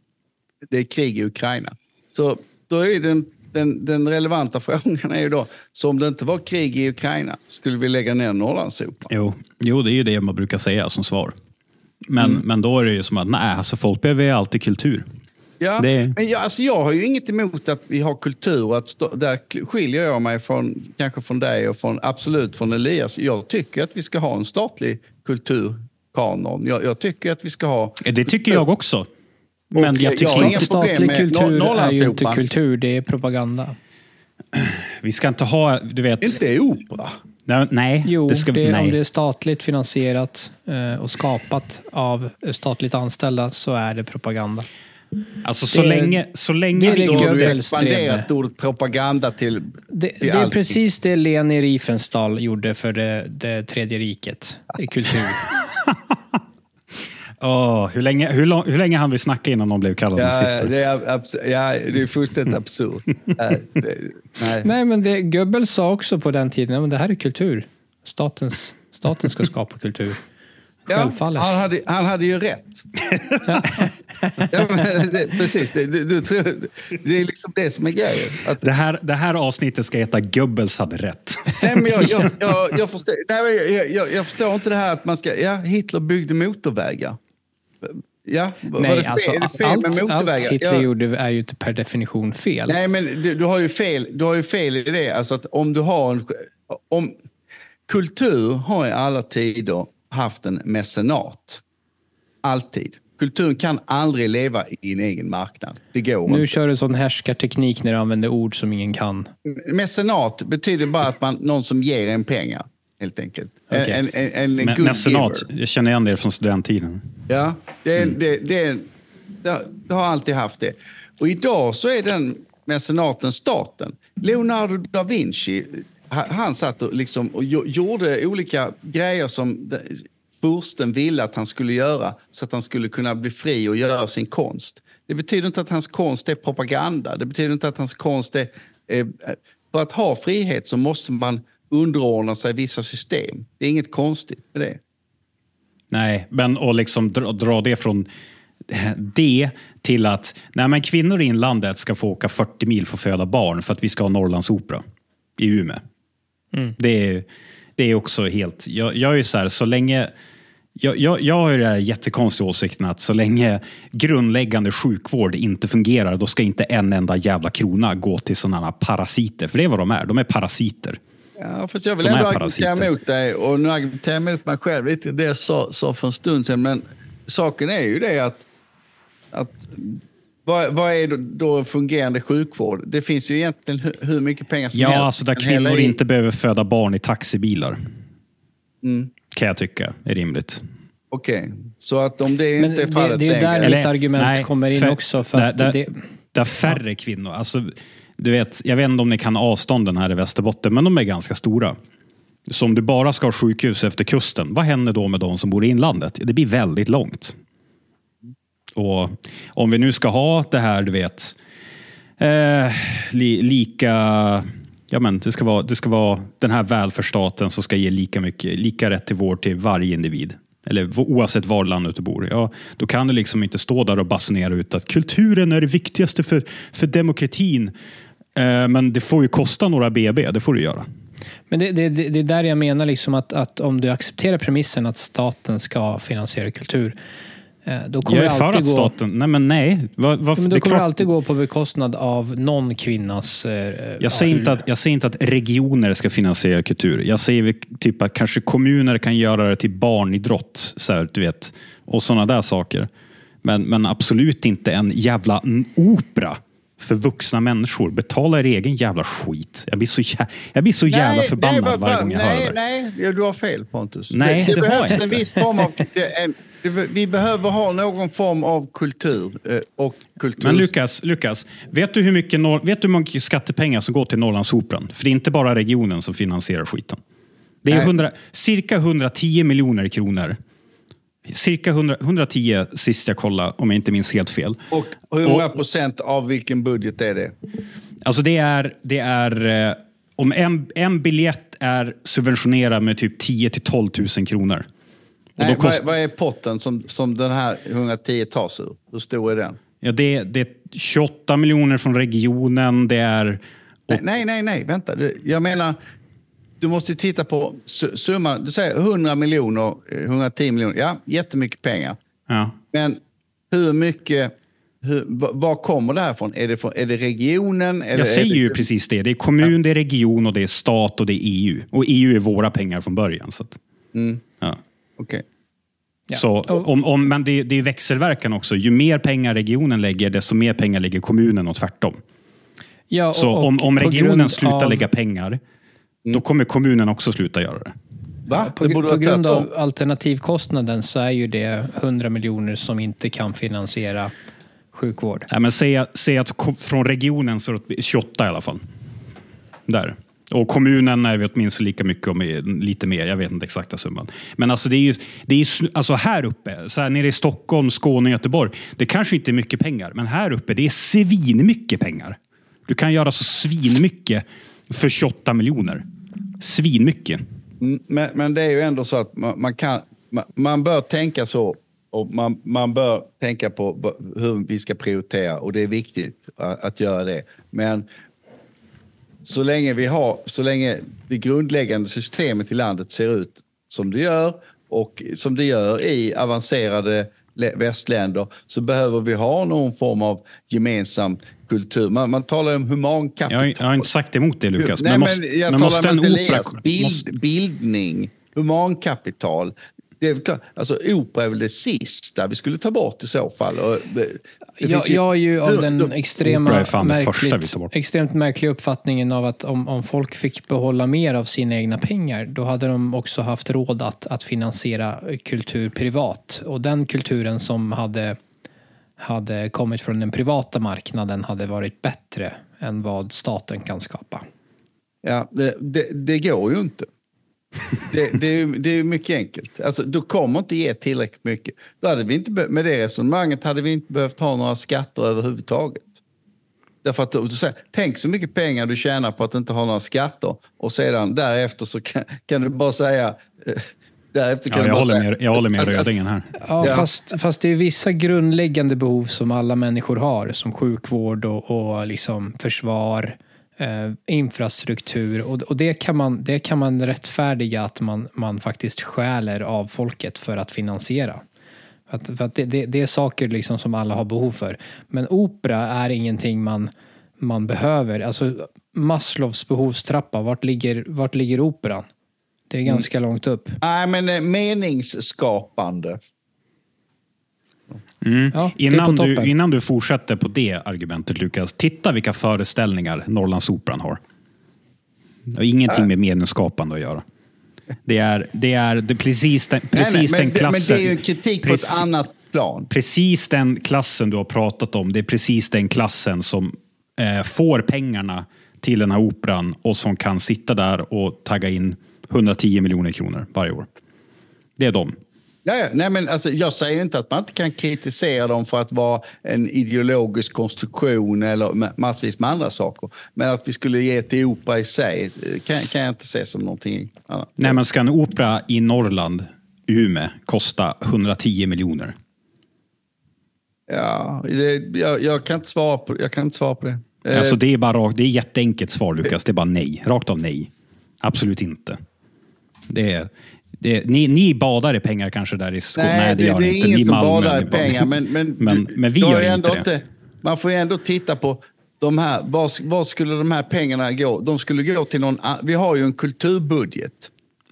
det är krig i Ukraina. Så då är den, den, den relevanta frågan är ju då, så om det inte var krig i Ukraina, skulle vi lägga ner Norrlandsoperan? Jo, jo, det är ju det man brukar säga som svar. Men, mm. men då är det ju som att, nej, alltså folk behöver ju alltid kultur. Ja, det... men jag, alltså jag har ju inget emot att vi har kultur. Att stå, där skiljer jag mig från, kanske från dig och från, absolut från Elias. Jag tycker att vi ska ha en statlig kulturkanon. Jag, jag tycker att vi ska ha... Det tycker jag också. Men jag tycker inte statlig kultur är ju inte kultur, det är propaganda. Vi ska inte ha, du vet... Inte opera? Nej, jo, det ska, det, nej. om det är statligt finansierat eh, och skapat av statligt anställda så är det propaganda. Alltså så det, länge, så länge vi inte expanderat ordet propaganda till, Det, till det är precis det Leni Riefenstahl gjorde för det, det tredje riket, i kultur. [LAUGHS] Oh, hur, länge, hur, lång, hur länge hann vi snacka innan någon blev kallad ja, nazister? Det är, ja, det är fullständigt absurt. [LAUGHS] nej, nej. nej, men det, Goebbels sa också på den tiden, att det här är kultur. Statens, staten ska skapa kultur. Självfallet. Ja, han, hade, han hade ju rätt. [LAUGHS] ja, men det, precis, det, du, du tror, det är liksom det som är grejen. Att, det, här, det här avsnittet ska heta Goebbels hade rätt. nej, men jag, jag, [LAUGHS] jag, jag, förstår, nej, jag, jag, jag förstår inte det här att man ska... Ja, Hitler byggde motorvägar. Ja, Nej, fel, alltså, det fel allt? Allt Hitler ja. gjorde är ju inte per definition fel. Nej, men du, du, har ju fel, du har ju fel i det. Alltså att om du har en... Om, kultur har i alla tider haft en mecenat. Alltid. kulturen kan aldrig leva i en egen marknad. Det går Nu inte. kör du sån härskarteknik när du använder ord som ingen kan. Mecenat betyder bara att man, någon som ger en pengar, helt enkelt. En, Okej. en, en, en Men, mecenat, jag känner igen det från studenttiden. Ja, det, Mm. det, det, det, har- det har alltid haft det. Och idag så är den mecenaten staten. Leonardo da Vinci, ha- han satt och, liksom och gjo- gjorde olika grejer som fursten ville att han skulle göra så att han skulle kunna bli fri och göra sin konst. Det betyder inte att hans konst är propaganda. Det betyder inte att hans konst är... För att ha frihet så måste man underordna sig vissa system. Det är inget konstigt med det. Nej, men att liksom dra, dra det från det till att nej, men kvinnor i inlandet ska få åka 40 mil för att föda barn för att vi ska ha Norrlandsopera i Umeå. Det, är, det är också helt... Jag, jag är så här, så länge... Jag, jag, jag har ju den jättekonstiga åsikten att så länge grundläggande sjukvård inte fungerar, då ska inte en enda jävla krona gå till sådana här parasiter. För det är vad de är. De är parasiter. Ja, fast jag vill ändå argumentera emot dig och nu argumenterar jag emot mig själv lite det jag sa, sa för en stund sedan. Men saken är ju det att, att vad, vad är då, då fungerande sjukvård? Det finns ju egentligen hur, hur mycket pengar som Ja, helst. alltså där kvinnor i. inte behöver föda barn i taxibilar. Mm. Kan jag tycka är rimligt. Okej, så att om det Men inte är det- fallet det är ju där mitt argument kommer in också, för där, att där, det- där färre kvinnor. Alltså, du vet, jag vet inte om ni kan avstånden här i Västerbotten, men de är ganska stora. Så om du bara ska ha sjukhus efter kusten, vad händer då med de som bor i inlandet? Det blir väldigt långt. Och om vi nu ska ha det här, du vet, eh, li, lika... Ja, men det, ska vara, det ska vara den här välfärdsstaten som ska ge lika, mycket, lika rätt till vård till varje individ. Eller oavsett var i landet du bor. Ja, då kan du liksom inte stå där och basunera ut att kulturen är det viktigaste för, för demokratin. Eh, men det får ju kosta några BB, det får du göra. Men det, det, det det är där jag menar liksom att, att om du accepterar premissen att staten ska finansiera kultur, eh, då kommer Jag är det för alltid att gå... staten... Nej, men nej. Vad, Ja, men det då är kommer det klart- alltid gå på bekostnad av någon kvinnas... Eh, Jag säger, inte att, jag säger inte att regioner ska finansiera kultur. Jag säger typ att kanske kommuner kan göra det till barnidrott. Så här, du vet, och sådana där saker. Men, men absolut inte en jävla opera för vuxna människor. Betala er egen jävla skit. Jag blir så, jä- jag blir så jävla förbannad nej, varje gång jag nej, hör det. Nej, ja, du har fel Pontus. Nej, det, det det har behövs en inte. viss form av... en, vi behöver ha någon form av kultur. eh, Och kultur. Men Lukas, Lukas vet, du hur mycket, vet du hur mycket skattepengar som går till Norrlandsoperan? För det är inte bara regionen som finansierar skiten. Det är Nej. 100, cirka 110 miljoner kronor. Cirka 100, 110 sist jag kollade, om jag inte minns helt fel. Och hur många procent av vilken budget är det? Alltså det är, det är eh, om en, en biljett är subventionerad med typ 10 till 12 000 kronor. Och Nej, kost, vad, är potten som, som den här 110 tas ur? Hur stor är den? ja, det, det är 28 miljoner från regionen. Det är... Nej, nej, nej, nej, vänta. Jag menar, du måste ju titta på su- summan. Du säger 100 miljoner, eh, 110 miljoner. Ja, jättemycket pengar. Ja. Men hur mycket, hur, va- var kommer det här ifrån? Är det, från, är det regionen? Eller Jag är säger det, ju precis det. Det är kommun, det är region och det är stat och det är EU. Och EU är våra pengar från början. Så att, Mm, ja. okej. Ja. så, om, om, men det, det är växelverkan också. Ju mer pengar regionen lägger, desto mer pengar lägger kommunen och tvärtom. Ja, Så och- och om, om regionen slutar av- lägga pengar, då kommer kommunen också sluta göra det. Va? På, det borde på grund av alternativkostnaden så är ju det 100 miljoner som inte kan finansiera sjukvård. Nej, men säg, säg att från regionen så är det 28 i alla fall. Där. Och kommunen är vi åtminstone lika mycket, om lite mer. Jag vet inte exakta summan. Men alltså det är ju, det är ju alltså här uppe, så här nere i Stockholm, Skåne, Göteborg. Det kanske inte är mycket pengar, men här uppe det är svinmycket pengar. Du kan göra så svinmycket för 28 miljoner. Svinmycket. Men, men det är ju ändå så att man, man kan, man, man bör tänka så och man, man bör tänka på hur vi ska prioritera och det är viktigt att, att göra det. Men så länge vi har, så länge det grundläggande systemet i landet ser ut som det gör och som det gör i avancerade västländer så behöver vi ha någon form av gemensam kultur. Man, man talar om humankapital. Jag har, jag har inte sagt emot det Lukas. Nej, men, men jag men talar måste en om opera... Bild, Måste, bildning, humankapital. Det är klart, alltså opera är väl det sista vi skulle ta bort i så fall. Och, det Jag, ju- jag är ju av den då- extrema, märkligt, tar bort. extremt märkliga uppfattningen av att om, om folk fick behålla mer av sina egna pengar, då hade de också haft råd att, att finansiera kultur privat. Och den kulturen som hade, hade kommit från den privata marknaden hade varit bättre än vad staten kan skapa. Ja, det, det, det går ju inte. Det, det, är, det är mycket enkelt. Alltså, du kommer inte ge tillräckligt mycket. Då hade vi inte, med det resonemanget hade vi inte behövt ha några skatter överhuvudtaget. Därför att du, säger, tänk så mycket pengar du tjänar på att inte ha några skatter och sedan därefter så kan, kan du bara säga... eh, Därefter kan Ja, jag, bara håller säga, med, jag håller med Rödingen här. Ja, Ja. Fast, fast det är vissa grundläggande behov som alla människor har, som sjukvård och, och liksom försvar, eh, infrastruktur. Och, och det, kan man, det kan man rättfärdiga att man, man faktiskt stjäler av folket för att finansiera. Att, för att det, det, det är saker liksom som alla har behov för. Men opera är ingenting man, man behöver. Alltså Maslows behovstrappa, vart ligger, vart ligger operan? Det är ganska långt upp. Nej, men eh, meningsskapande. Mm. Ja, innan, du, innan du fortsätter på det argumentet Lukas, titta vilka föreställningar Norrlandsoperan har. Det har ingenting med meningsskapande att göra. Det är, det är, det precis den, precis nej, nej, den men, klassen. Men det är ju en kritik på ett annat plan. Precis den klassen du har pratat om, det är precis den klassen som eh, får pengarna till den här operan och som kan sitta där och tagga in 110 miljoner kronor varje år. Det är de. Nej, men alltså, jag säger inte att man inte kan kritisera dem för att vara en ideologisk konstruktion eller ma- massvis med andra saker. Men att vi skulle ge till opera i sig eh, kan, kan jag inte se som någonting annat. Nej, men ska en opera i Norrland, Umeå, kosta 110 miljoner? Ja, det, jag, jag, kan inte svara på, jag kan inte svara på det. Eh, Alltså det är bara rakt, det är jätteenkelt svar Lukas. Det är bara nej. Rakt av nej. Absolut inte. Det är, det ni, ni badar i pengar kanske där i Skåne? Nej, det, gör det är inte. ingen som badar i pengar. Men, men, [LAUGHS] men, du- men vi gör inte det. Man får ju ändå titta på de här, vad, vad skulle de här pengarna gå? De skulle gå till någon, vi har ju en kulturbudget.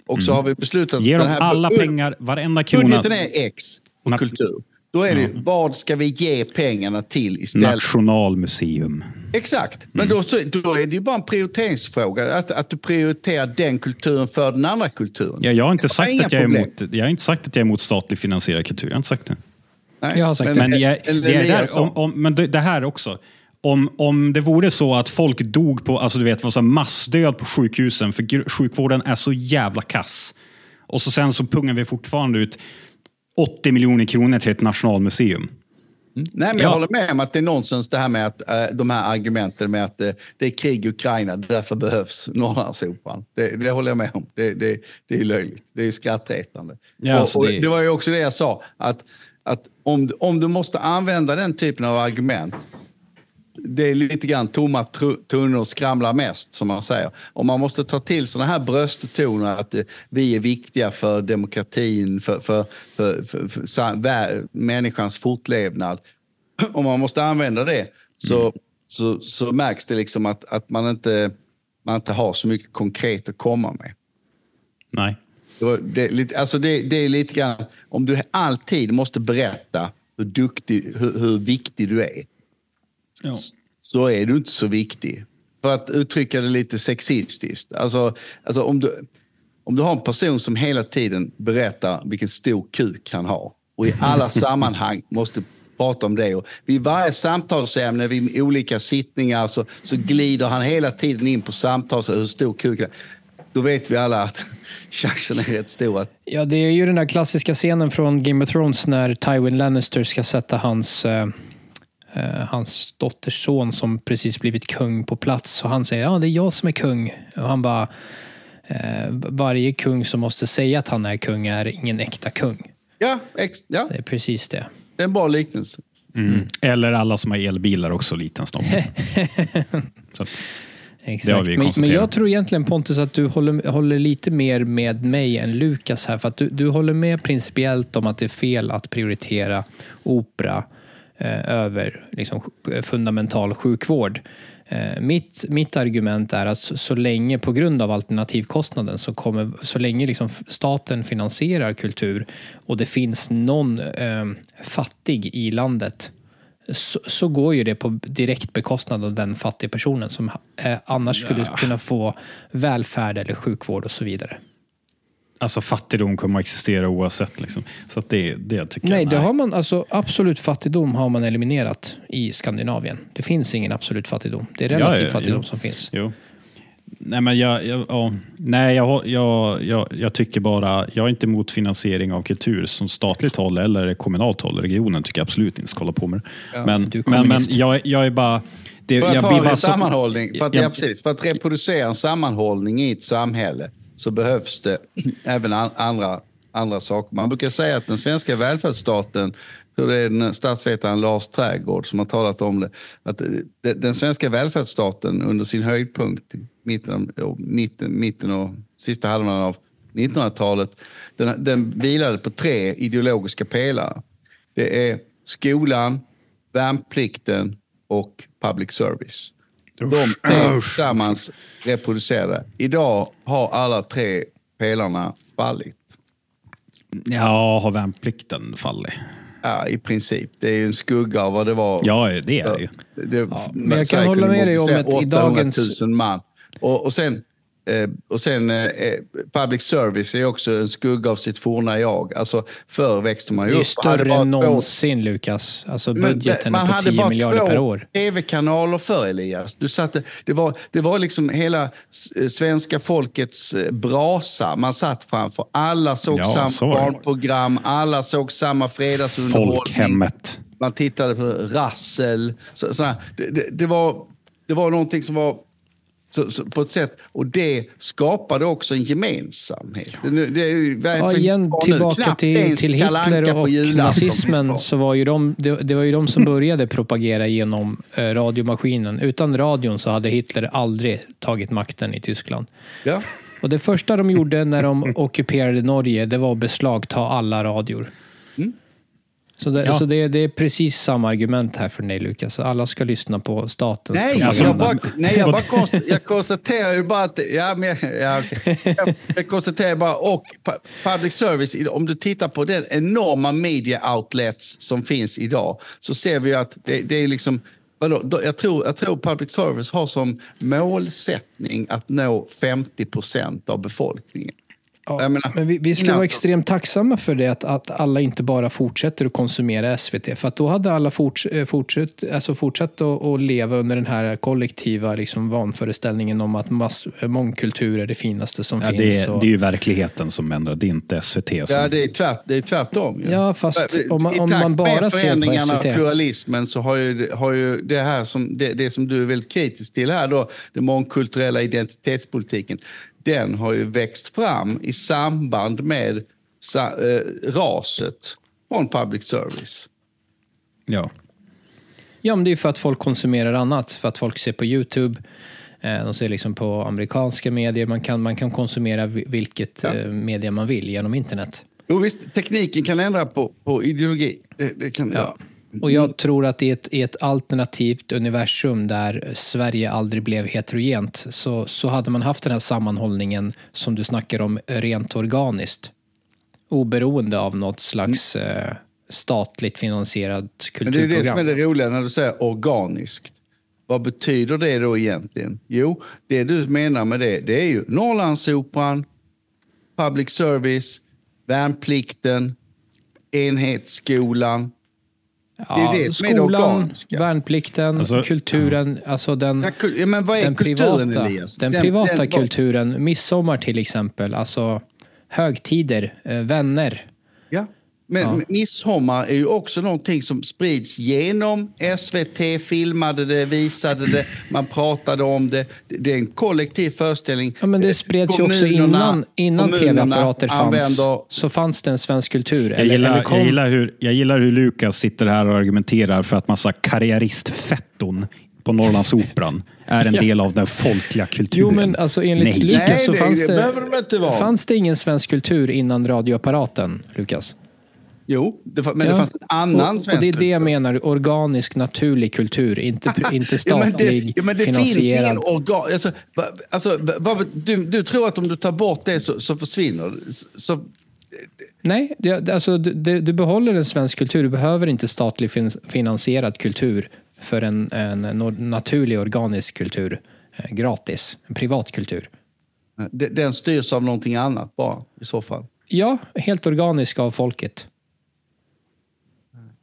Och så har vi beslutat Mm. Ge dem alla pengar, varenda krona. Budgeten är X Na- kultur. Då är det ju, vad ska vi ge pengarna till istället? Nationalmuseum. Exakt, men Mm. då, så- då är det ju bara en prioriteringsfråga. Att, att du prioriterar den kulturen för den andra kulturen. Ja, jag, har inte sagt att jag, är emot, jag har inte sagt att jag är emot statligt finansierad kultur. Jag har inte sagt det. Nej, Jag har sagt Men, jag, eller det, är där, om, om, men det, det här också. Om, om det vore så att folk dog på, alltså du vet, var så massdöd på sjukhusen för sjukvården är så jävla kass. Och så sen så pungar vi fortfarande ut 80 miljoner kronor till ett nationalmuseum. Nej, men Ja. jag håller med om att det är nonsens det här med att eh, de här argumenten med att eh, det är krig i Ukraina, därför behövs Norrlandsoperan. Det, det håller jag med om. Det, det, det är löjligt. Det är skrattretande. Ja, och, alltså och det- det... var ju också det jag sa, att, att om, om du måste använda den typen av argument det är lite grann tomma tunnor skramlar mest, som man säger. Och man måste ta till sådana här brösttoner att eh, vi är viktiga för demokratin, för, för, för, för, människans fortlevnad. [CLEARS THROAT] Om man måste använda det så, så, så märks det liksom att, att man, inte, man inte har så mycket konkret att komma med. Nej. Det, alltså det, det är lite grann, om du alltid måste berätta hur, duktig, hur, hur viktig du är så är du inte så viktig. För att uttrycka det lite sexistiskt. Alltså, alltså om, du, om du har en person som hela tiden berättar vilken stor kuk han har och i alla [LAUGHS] sammanhang måste prata om det. Och vid varje samtalsämne, vid olika sittningar så, så glider han hela tiden in på samtal, hur stor kuk han är. Då vet vi alla att [LAUGHS] chansen är rätt stor att Ja, det är ju den där klassiska scenen från Game of Thrones när Tywin Lannister ska sätta hans, eh, hans dotters son som precis blivit kung på plats. Och han säger ja, det är jag som är kung. Och han bara, eh, varje kung som måste säga att han är kung är ingen äkta kung. Ja, ex, ja Det är precis det. det är en bra liknelse. Mm. Eller alla som har elbilar också, liten snopp. [LAUGHS] Exakt. Det har vi men, men jag tror egentligen Pontus att du håller, håller lite mer med mig än Lukas här. För att du, du håller med principiellt om att det är fel att prioritera opera eh, över liksom, fundamental sjukvård. Eh, mitt, mitt argument är att så, så, länge, på grund av alternativkostnaden, så, kommer, så länge liksom staten finansierar kultur och det finns någon eh, fattig i landet så, så, går ju det på direkt bekostnad av den fattiga personen som eh, annars skulle ja. kunna få välfärd eller sjukvård och så vidare. Alltså fattigdom kommer att existera oavsett. Liksom. Så det, det tycker nej, jag, nej, det har man, alltså, absolut fattigdom har man eliminerat i Skandinavien. Det finns ingen absolut fattigdom. Det är relativ ja, ja, fattigdom jo. som finns. Jo. Nej, men jag, jag, ja, nej jag, jag, jag, jag tycker bara, jag är inte emot finansiering av kultur som statligt håll eller kommunalt håll. Regionen tycker jag absolut inte ska hålla på med ja, Men, men, men jag, jag är bara... Det, för att ta en sammanhållning, för att, ja, precis, för att reproducera en sammanhållning i ett samhälle så behövs det även andra, andra saker. Man brukar säga att den svenska välfärdsstaten tror det är den statsvetaren Lars Trägård som har talat om det. Att den svenska välfärdsstaten under sin höjdpunkt mitten, mitten, mitten och sista halvan av 1900-talet, den, den vilade på tre ideologiska pelare. Det är skolan, värnplikten och public service. De är tillsammans reproducerade. Idag har alla tre pelarna fallit. Ja, har värnplikten fallit? Ja, i princip. Det är ju en skugga av vad det var. Ja, det är det ju. Det, ja, men jag kan hålla med dig om att i dagens... man. Och, och sen Eh, och sen eh, eh, public service är också en skugga av sitt forna jag. Alltså förr växte man ju upp. Det är större än någonsin två... Lukas. Alltså budgeten är på 10 miljarder per år. Man hade bara två tv-kanaler för Elias. Du satte, det, var, det var liksom hela svenska folkets brasa man satt framför. Alla såg ja, samma så barnprogram, alla såg samma fredagsunderhållning. Folkhemmet. Man tittade på Rassel. Så, så det, det, det, var, det var någonting som var så, så, på ett sätt. Och det skapade också en gemensamhet. Det, det, ja, igen tillbaka till, till Hitler och nazismen så var ju de, det, det, var ju de som började propagera genom eh, radiomaskinen. Utan radion så hade Hitler aldrig tagit makten i Tyskland. Ja. Och det första de gjorde när de [LAUGHS] ockuperade Norge, det var att beslagta alla radior. Mm. Så, det, ja. så det, det, är precis samma argument här för dig Lukas. Alla ska lyssna på statens Nej, alltså, jag, bara, nej jag, bara konst, jag konstaterar ju bara att... Ja, men, ja, okay. [LAUGHS] jag, jag konstaterar bara, och public service, om du tittar på den enorma media outlets som finns idag, så ser vi att det, det är liksom... Vadå, jag, tror, jag tror public service har som målsättning att nå 50 procent av befolkningen. Ja, menar, men vi, vi ska vara extremt tacksamma för det, att, att alla inte bara fortsätter att konsumera SVT. För att då hade alla forts, eh, fortsatt, alltså fortsatt att, att leva under den här kollektiva liksom, vanföreställningen om att mass, mångkultur är det finaste som ja, finns. Det är, och... det är ju verkligheten som ändrar, det är inte SVT. Som... Ja, det är, tvärt, det är tvärtom. Ja, ja fast om man, om man bara ser på SVT. I pluralismen så har ju, har ju det här som, det, det som du är väldigt kritisk till här då, den mångkulturella identitetspolitiken den har ju växt fram i samband med eh, raset från public service. Ja. Ja, men det är för att folk konsumerar annat. För att folk ser på YouTube. Eh, de ser liksom på amerikanska medier. Man kan, man kan konsumera vilket ja. Eh, media man vill genom internet. Jo, visst, tekniken kan ändra på, på ideologi. Det, det kan, ja. ja. Och jag tror att i ett, i ett alternativt universum där Sverige aldrig blev heterogent så, så hade man haft den här sammanhållningen som du snackar om rent organiskt. Oberoende av något slags mm. eh, statligt finansierad kulturprogram. Men det är det som är det roliga när du säger organiskt. Vad betyder det då egentligen? Jo, det du menar med det, det är ju Norrlandsoperan, public service, värnplikten, enhetsskolan, Ja, det är det som skolan, är det organiska. värnplikten, alltså, kulturen, alltså den, ja, men vad är den kulturen, privata, Elias? Den, den privata den, kulturen, midsommar till exempel, alltså högtider, eh, vänner. Ja, men ja. midsommar är ju också någonting som sprids genom SVT, filmade det, visade det, man pratade om det. Det är en kollektiv föreställning. Ja, men det spreds ju också innan, innan tv-apparater fanns. Använder... Så fanns det en svensk kultur. Jag, gillar, eller kom... jag, gillar hur, jag gillar hur Lukas sitter här och argumenterar för att massa karriäristfetton på Norrlandsoperan är en del av den folkliga kulturen. Jo, men alltså enligt Nej. Lukas så fanns det, det, det fanns det ingen svensk kultur innan radioapparaten, Lukas. Jo, det, men det fanns en annan och, svensk och det är det jag menar, organisk, naturlig kultur. Inte, [LAUGHS] inte Ja, men statlig, det, ja, men det finns ingen organ... Alltså, alltså, du, du tror att om du tar bort det så, så försvinner. Så, Nej, det, alltså, du, du behåller en svensk kultur. Du behöver inte statligt fin- finansierad kultur för en, en, naturlig organisk kultur eh, gratis. En privat kultur. de- den styrs av någonting annat bara i så fall. Ja, helt organisk av folket.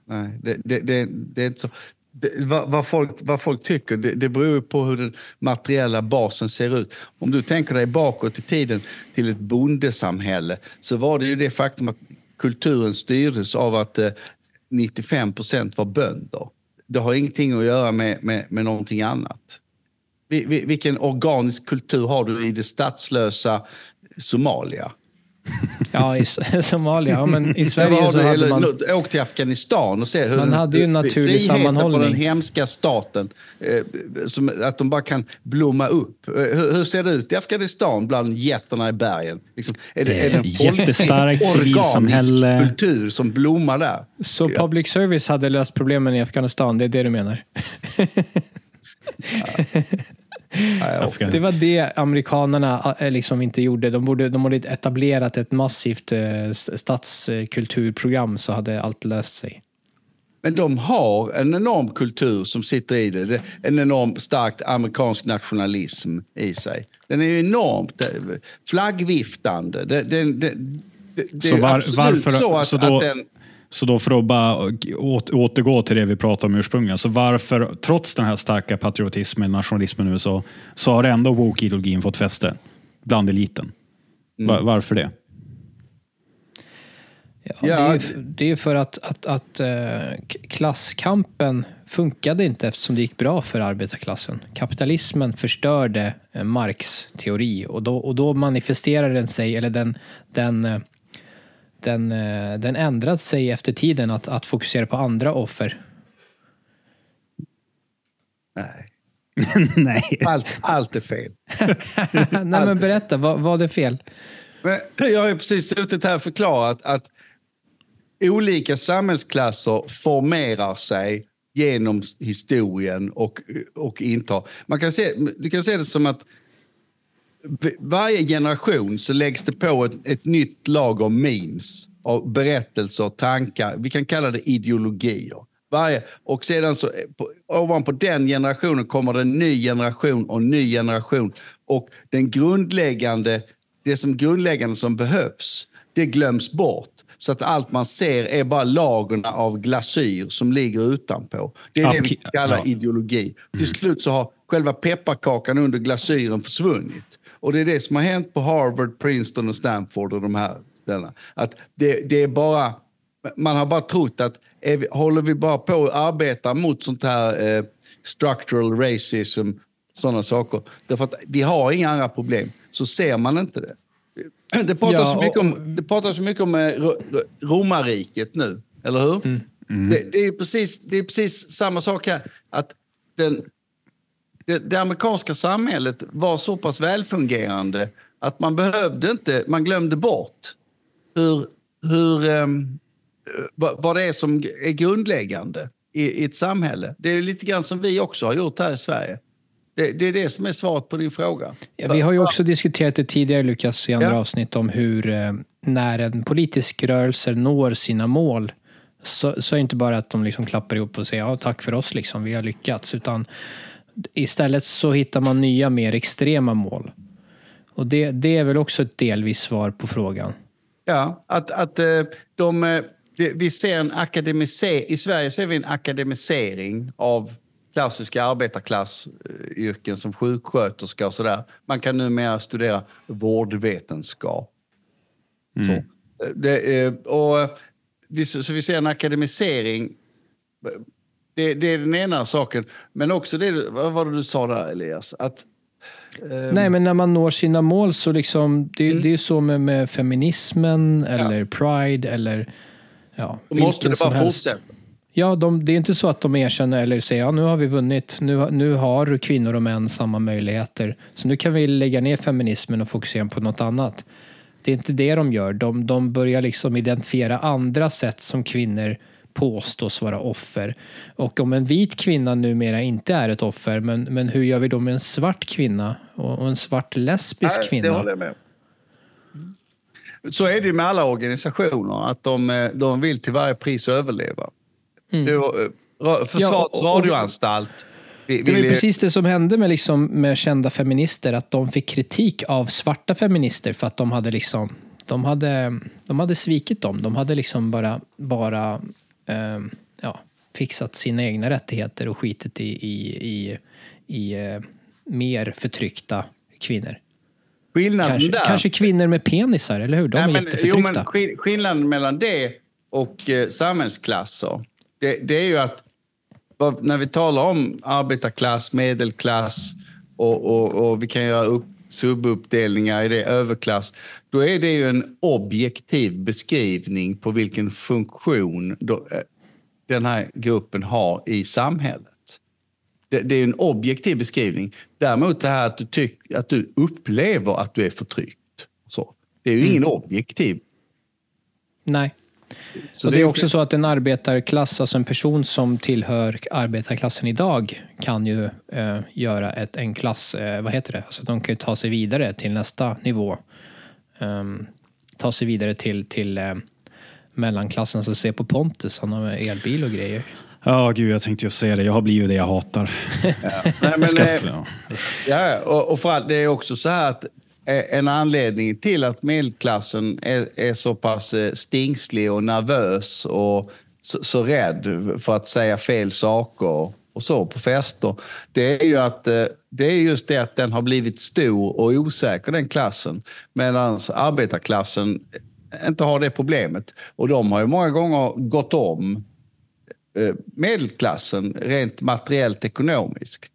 Nej, det, det, det, det är inte så. Det, vad, vad, folk, vad folk tycker, det, det beror ju på hur den materiella basen ser ut. Om du tänker dig bakåt i tiden till ett bondesamhälle så var det ju det faktum att kulturen styrdes av att eh, 95 procent var bönder. Det har ingenting att göra med, med, med någonting annat. Vil, vilken organisk kultur har du i det statslösa Somalia? [LAUGHS] Ja, i [LAUGHS] Somalia. Ja, men I Sverige så hade eller, man... Åk till Afghanistan och se hur Man hade ju en naturlig friheten sammanhållning. från den hemska staten. Eh, som, att de bara kan blomma upp. Eh, hur, hur ser det ut i Afghanistan bland getterna i bergen? Liksom, är, det, är det en jättestarkt civilsamhälle. organisk kultur som blommar där? Så public service hade löst problemen i Afghanistan, det är det du menar? [LAUGHS] Det var det amerikanerna eh, liksom inte gjorde. De borde, de borde etablerat ett massivt eh, statskulturprogram så hade allt löst sig. Men de har en enorm kultur som sitter i det. En enorm starkt amerikansk nationalism i sig. Den är ju enormt eh, flaggviftande. Det, det, det, det, det Så är var- absolut varför- så att, så då- att den... Så då för att bara åt, återgå till det vi pratade om ursprungligen. Så varför, trots den här starka patriotismen, nationalismen i USA, så har ändå woke-ideologin fått fäste bland eliten? Va- varför det? Ja, Ja, det, är ju, det är ju för att, att, att eh, klasskampen funkade inte eftersom det gick bra för arbetarklassen. Kapitalismen förstörde eh, Marx teori och då, och då manifesterar den sig, eller den, den, eh, den, eh, den ändrade sig efter tiden att, att fokusera på andra offer. Nej. [LAUGHS] Nej. Allt, allt är fel. [LAUGHS] Nej men berätta, vad, vad är fel? Jag har ju precis suttit här och förklarat att olika samhällsklasser formerar sig genom historien och, och intar. Man kan se, du kan se det som att varje generation så läggs det på ett, ett nytt lag av memes, av berättelser, tankar. Vi kan kalla det ideologier. Varje, och sedan så på, ovanpå den generationen kommer det en ny generation och en ny generation. Och den grundläggande, det som grundläggande som behövs, det glöms bort. Så att allt man ser är bara lagren av glasyr som ligger utanpå. Det är det vi kallar ja. ideologi. Till slut så har själva pepparkakan under glasyren försvunnit. Och det är det som har hänt på Harvard, Princeton och Stanford och de här ställena. Att det, det är bara, man har bara trott att vi, håller vi bara på att arbeta mot sånt här eh, structural racism, sådana saker. Därför att vi har inga andra problem. Så ser man inte det. Det pratas, Ja, så, mycket och- om, det pratas så mycket om eh, ro- ro- romarriket nu, eller hur? Mm. Det, det, är precis, det är precis samma sak här. Att den, det, det amerikanska samhället var så pass välfungerande att man behövde inte, man glömde bort hur, hur, vad, vad det är som är grundläggande i, i ett samhälle. Det är lite grann som vi också har gjort här i Sverige. Det, det är det som är svaret på din fråga. Ja, vi har ju också diskuterat det tidigare, Lukas, i andra Ja. avsnitt om hur eh, när en politisk rörelse når sina mål så, så är det inte bara att de liksom klappar ihop och säger ja, tack för oss, liksom, vi har lyckats. Utan istället så hittar man nya, mer extrema mål. Och det, det är väl också ett delvis svar på frågan. Ja, att, att eh, de, eh, vi- ser en akademisering, i Sverige ser vi en akademisering av klassiska arbetarklassyrken som sjuksköterska och sådär. Man kan numera studera vårdvetenskap. Så, Eh, det, och vi, så vi ser en akademisering. Det, det är den ena saken. Men också det, vad var det du sa där Elias? Att, eh, Nej, men när man når sina mål så liksom, det, det är ju så med, med feminismen eller pride eller ja, då måste det bara fortsätta. Ja, de, det är inte så att de erkänner eller säger ja, nu har vi vunnit. Nu, nu har kvinnor och män samma möjligheter. Så nu kan vi lägga ner feminismen och fokusera på något annat. Det är inte det de gör. De, de börjar liksom identifiera andra sätt som kvinnor påstås vara offer. Och om en vit kvinna numera inte är ett offer, men, men hur gör vi då med en svart kvinna och, och en svart lesbisk Nej, kvinna? Det håller jag med. Så är det med alla organisationer, att de, eh, de vill till varje pris överleva. Mm. Det eh, Försvarets Ja, radioanstalt vi- Det var ju- precis det som hände med, liksom, med kända feminister, att de fick kritik av svarta feminister för att de hade liksom de hade, de hade svikit dem. De hade liksom bara, bara eh, ja, fixat sina egna rättigheter och skitit i, i, i, i eh, mer förtryckta kvinnor. skillnaden Kanske, där. kanske kvinnor med penisar, eller hur? De Nej, är men, jätteförtryckta. jo, men skill- skillnaden mellan det och eh, samhällsklasser, det, det är ju att när vi talar om arbetarklass, medelklass och, och, och vi kan göra upp, subuppdelningar i det, överklass, då är det ju en objektiv beskrivning på vilken funktion då, eh, den här gruppen har i samhället. Det, det är en objektiv beskrivning. Däremot det här att du, tyck, att du upplever att du är förtryckt. Så. Det är ju ingen objektiv. Nej. Så och det är också så att en arbetarklass, alltså en person som tillhör arbetarklassen idag kan ju eh, göra ett, en klass, eh, vad heter det, alltså de kan ju ta sig vidare till nästa nivå. Ehm, ta sig vidare till, till eh, mellanklassen, så se på Pontus, han har elbil och grejer. Ja, gud, jag tänkte ju säga det. Jag har blivit det jag hatar. [LAUGHS] Nej, men, Ska, eh, ja. Ja, och, och för att det är också så här att eh, en anledning till att medelklassen är, är så pass eh, stingslig och nervös och så, så rädd för att säga fel saker och så på fester, det är ju att eh, det är just det att den har blivit stor och osäker, den klassen. Medan arbetarklassen inte har det problemet. Och de har ju många gånger gått om eh, medelklassen rent materiellt ekonomiskt.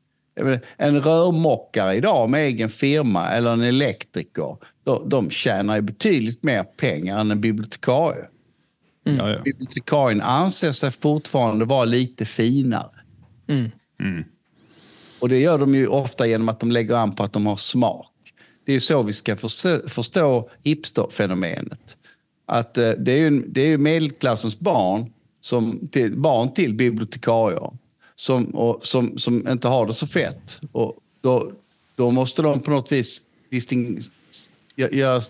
En rörmokare idag med egen firma eller en elektriker, de, de tjänar ju betydligt mer pengar än en bibliotekarie. Ja, ja. Bibliotekarien anser sig fortfarande vara lite finare. Mm. mm. Och det gör de ju ofta genom att de lägger an på att de har smak. Det är så vi ska förstå, hipsterfenomenet. Att eh, det är ju, det är ju medelklassens barn, som, till, barn till bibliotekarier, som, och, som, som inte har det så fett. Och då, då måste de på något vis disting, göra,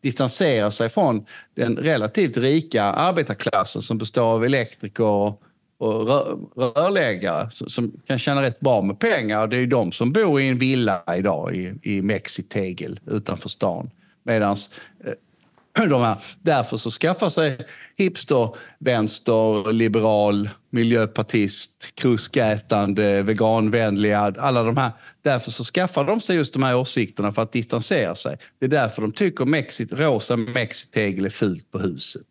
distansera sig från den relativt rika arbetarklassen som består av elektriker och och rör, rörläggare som, som kan tjäna rätt bra med pengar. Det är ju de som bor i en villa idag i, i Mexitegel utanför stan. Medan eh, [CLEARS THROAT] de här, därför så skaffar sig hipster, vänster, liberal, miljöpartist, kruskätande, veganvänliga, alla de här. Därför så skaffar de sig just de här åsikterna för att distansera sig. Det är därför de tycker Mexit, rosa Mexitegel är fult på huset.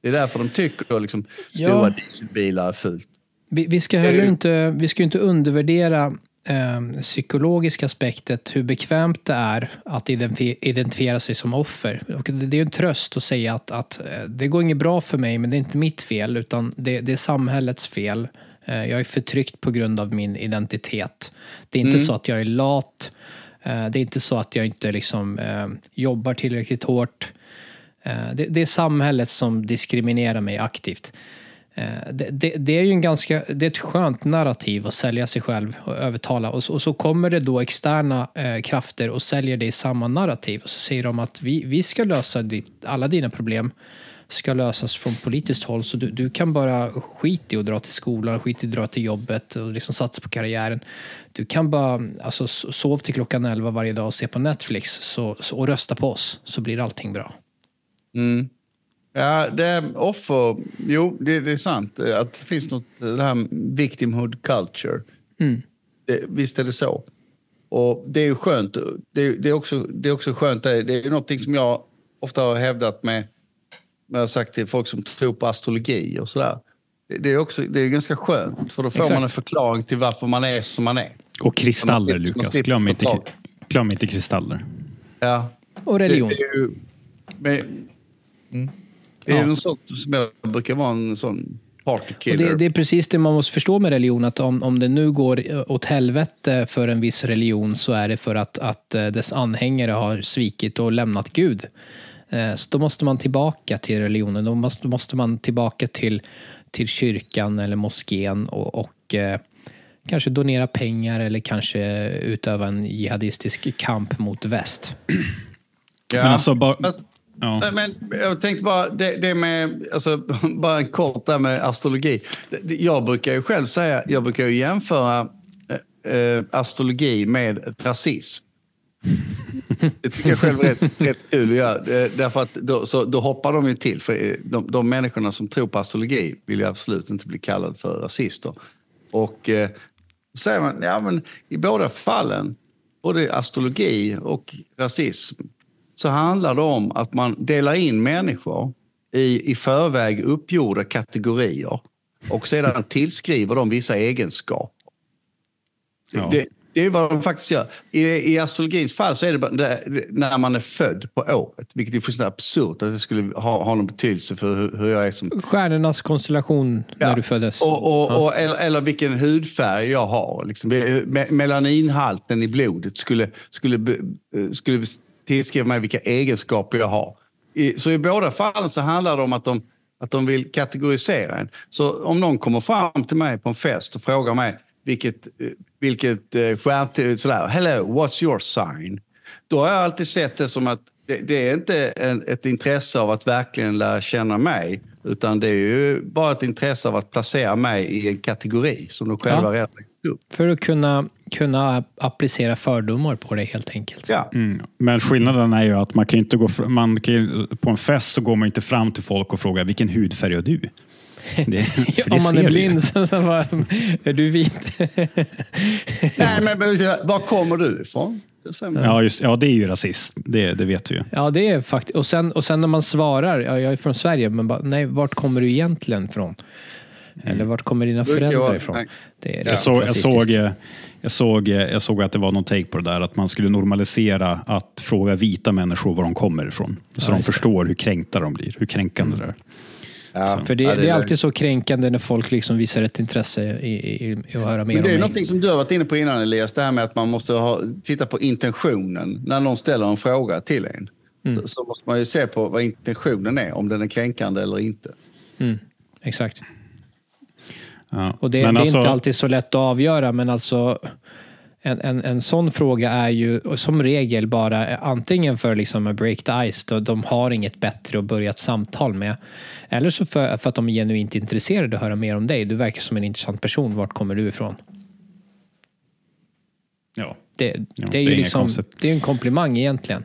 Det är därför de tycker liksom, stora Ja. dieselbilar är fult. Vi, vi ska heller inte, vi ska inte undervärdera eh, psykologiska aspektet, hur bekvämt det är att identifi- identifiera sig som offer. Och det är en tröst att säga att, att eh, det går inget bra för mig, men det är inte mitt fel, utan det, det är samhällets fel. Eh, jag är förtryckt på grund av min identitet. Det är inte så att jag är lat. Eh, det är inte så att jag inte liksom, eh, jobbar tillräckligt hårt. Eh, Det, det är samhället som diskriminerar mig aktivt. Eh, Det, det, det är ju en ganska, det är ett skönt narrativ att sälja sig själv och övertala. Och så, och så kommer det då externa eh, krafter och säljer det i samma narrativ. Och så säger de att vi, vi ska lösa ditt, alla dina problem ska lösas från politiskt håll. Så du, du kan bara skita i att dra till skolan, skita i att dra till jobbet och liksom satsa på karriären. Du kan bara alltså, sov till klockan 11 varje dag och se på Netflix så, så, och rösta på oss så blir allting bra. Mm. Ja, det är offer... Jo, det, det är sant att det finns något, det här victimhood culture. Mm. Det, visst är det så. Och det är ju skönt. Det, det, är, också, det är också skönt. Det, det är någonting som jag ofta har hävdat med, med jag har sagt till folk som tror på astrologi och sådär. Det, det är också det är ganska skönt för då får Exakt. man en förklaring till varför man är som man är. Och kristaller, Man slipper- man Lukas. Glöm inte, glöm inte kristaller. Ja. Och religion. Det, det är ju, men, mm. Det är Ja. något sånt som jag brukar vara en sån party Och killer. det, det är precis det man måste förstå med religion, att om, om det nu går åt helvete för en viss religion så är det för att, att eh, dess anhängare har svikit och lämnat Gud. Eh, Så då måste man tillbaka till religionen, då måste, då måste man tillbaka till, till kyrkan eller moskén och, och eh, kanske donera pengar eller kanske utöva en jihadistisk kamp mot väst. Ja. Men alltså, bara, ja. Nej, Men jag tänkte bara, det, det med, alltså, [LAUGHS] bara en kort där med astrologi. Jag brukar ju själv säga, jag brukar ju jämföra eh, eh astrologi med rasism. [LAUGHS] Det tycker jag själv är rätt, rätt kul att göra. Därför att då, så, då hoppar de ju till. För de, de människorna som tror på astrologi vill ju absolut inte bli kallade för rasister. Och eh, säger man, ja men i båda fallen, både astrologi och rasism, så handlar det om att man delar in människor i, i förväg uppgjorda kategorier och sedan tillskriver dem vissa egenskaper. Ja. Det, det är vad de faktiskt gör. I, I astrologins fall så är det, bara, det när man är född på året, vilket är fullständigt absurt att det skulle ha, ha någon betydelse för hur, hur jag är som Stjärnornas konstellation när Ja. du föddes. och, och, och, eller, eller vilken hudfärg jag har. Liksom. Me- Melaninhalten i blodet skulle, skulle, skulle tillskriva mig vilka egenskaper jag har. I, så i båda fallen så handlar det om att de, att de vill kategorisera en. Så om någon kommer fram till mig på en fest och frågar mig vilket, eh, vilket eh, stjärntecken, sådär, hello, what's your sign? Då har jag alltid sett det som att det, det är inte en, ett intresse av att verkligen lära känna mig, utan det är ju bara ett intresse av att placera mig i en kategori som de själva Ja. redan upp. För att kunna, kunna applicera fördomar på dig helt enkelt. Ja. Mm. Men skillnaden är ju att man kan inte gå fr- man kan på en fest så går man inte fram till folk och frågar vilken hudfärg har du? [LAUGHS] Det, det Om man är blind så, så bara, är du vit? [LAUGHS] Nej, men var kommer du ifrån? Det. Ja, just, ja, det är ju rasism. Det, det vet du ju. Ja, det är faktiskt. Och sen, och sen när man svarar, ja, jag är från Sverige, men bara, nej, vart kommer du egentligen Eller vart kommer dina föräldrar jag- ifrån? Det är Jag, såg, jag, såg, eh, jag, såg, eh, jag såg att det var någon take på det där, att man skulle normalisera att fråga vita människor var de kommer ifrån. Så de just det. förstår hur kränkta de blir, hur kränkande det är. Ja. För det, Ja, det är alltid så kränkande när folk liksom visar ett intresse i, i, i att höra mer Men det är om någonting som du har varit inne på innan Elias, det här med att man måste ha, titta på intentionen när någon ställer en fråga till en. Mm. Så, så måste man ju se på vad intentionen är, om den är kränkande eller inte. Mm, exakt. Ja. Och det, det är alltså- inte alltid så lätt att avgöra, men alltså en, en, en sån fråga är ju som regel bara antingen för liksom att break the ice, då de har inget bättre att börja ett samtal med. Eller så för, för att de är genuint intresserade att höra mer om dig. Du verkar som en intressant person. Vart kommer du ifrån? Ja. Det, det är det är ju inget liksom, det är en komplimang egentligen.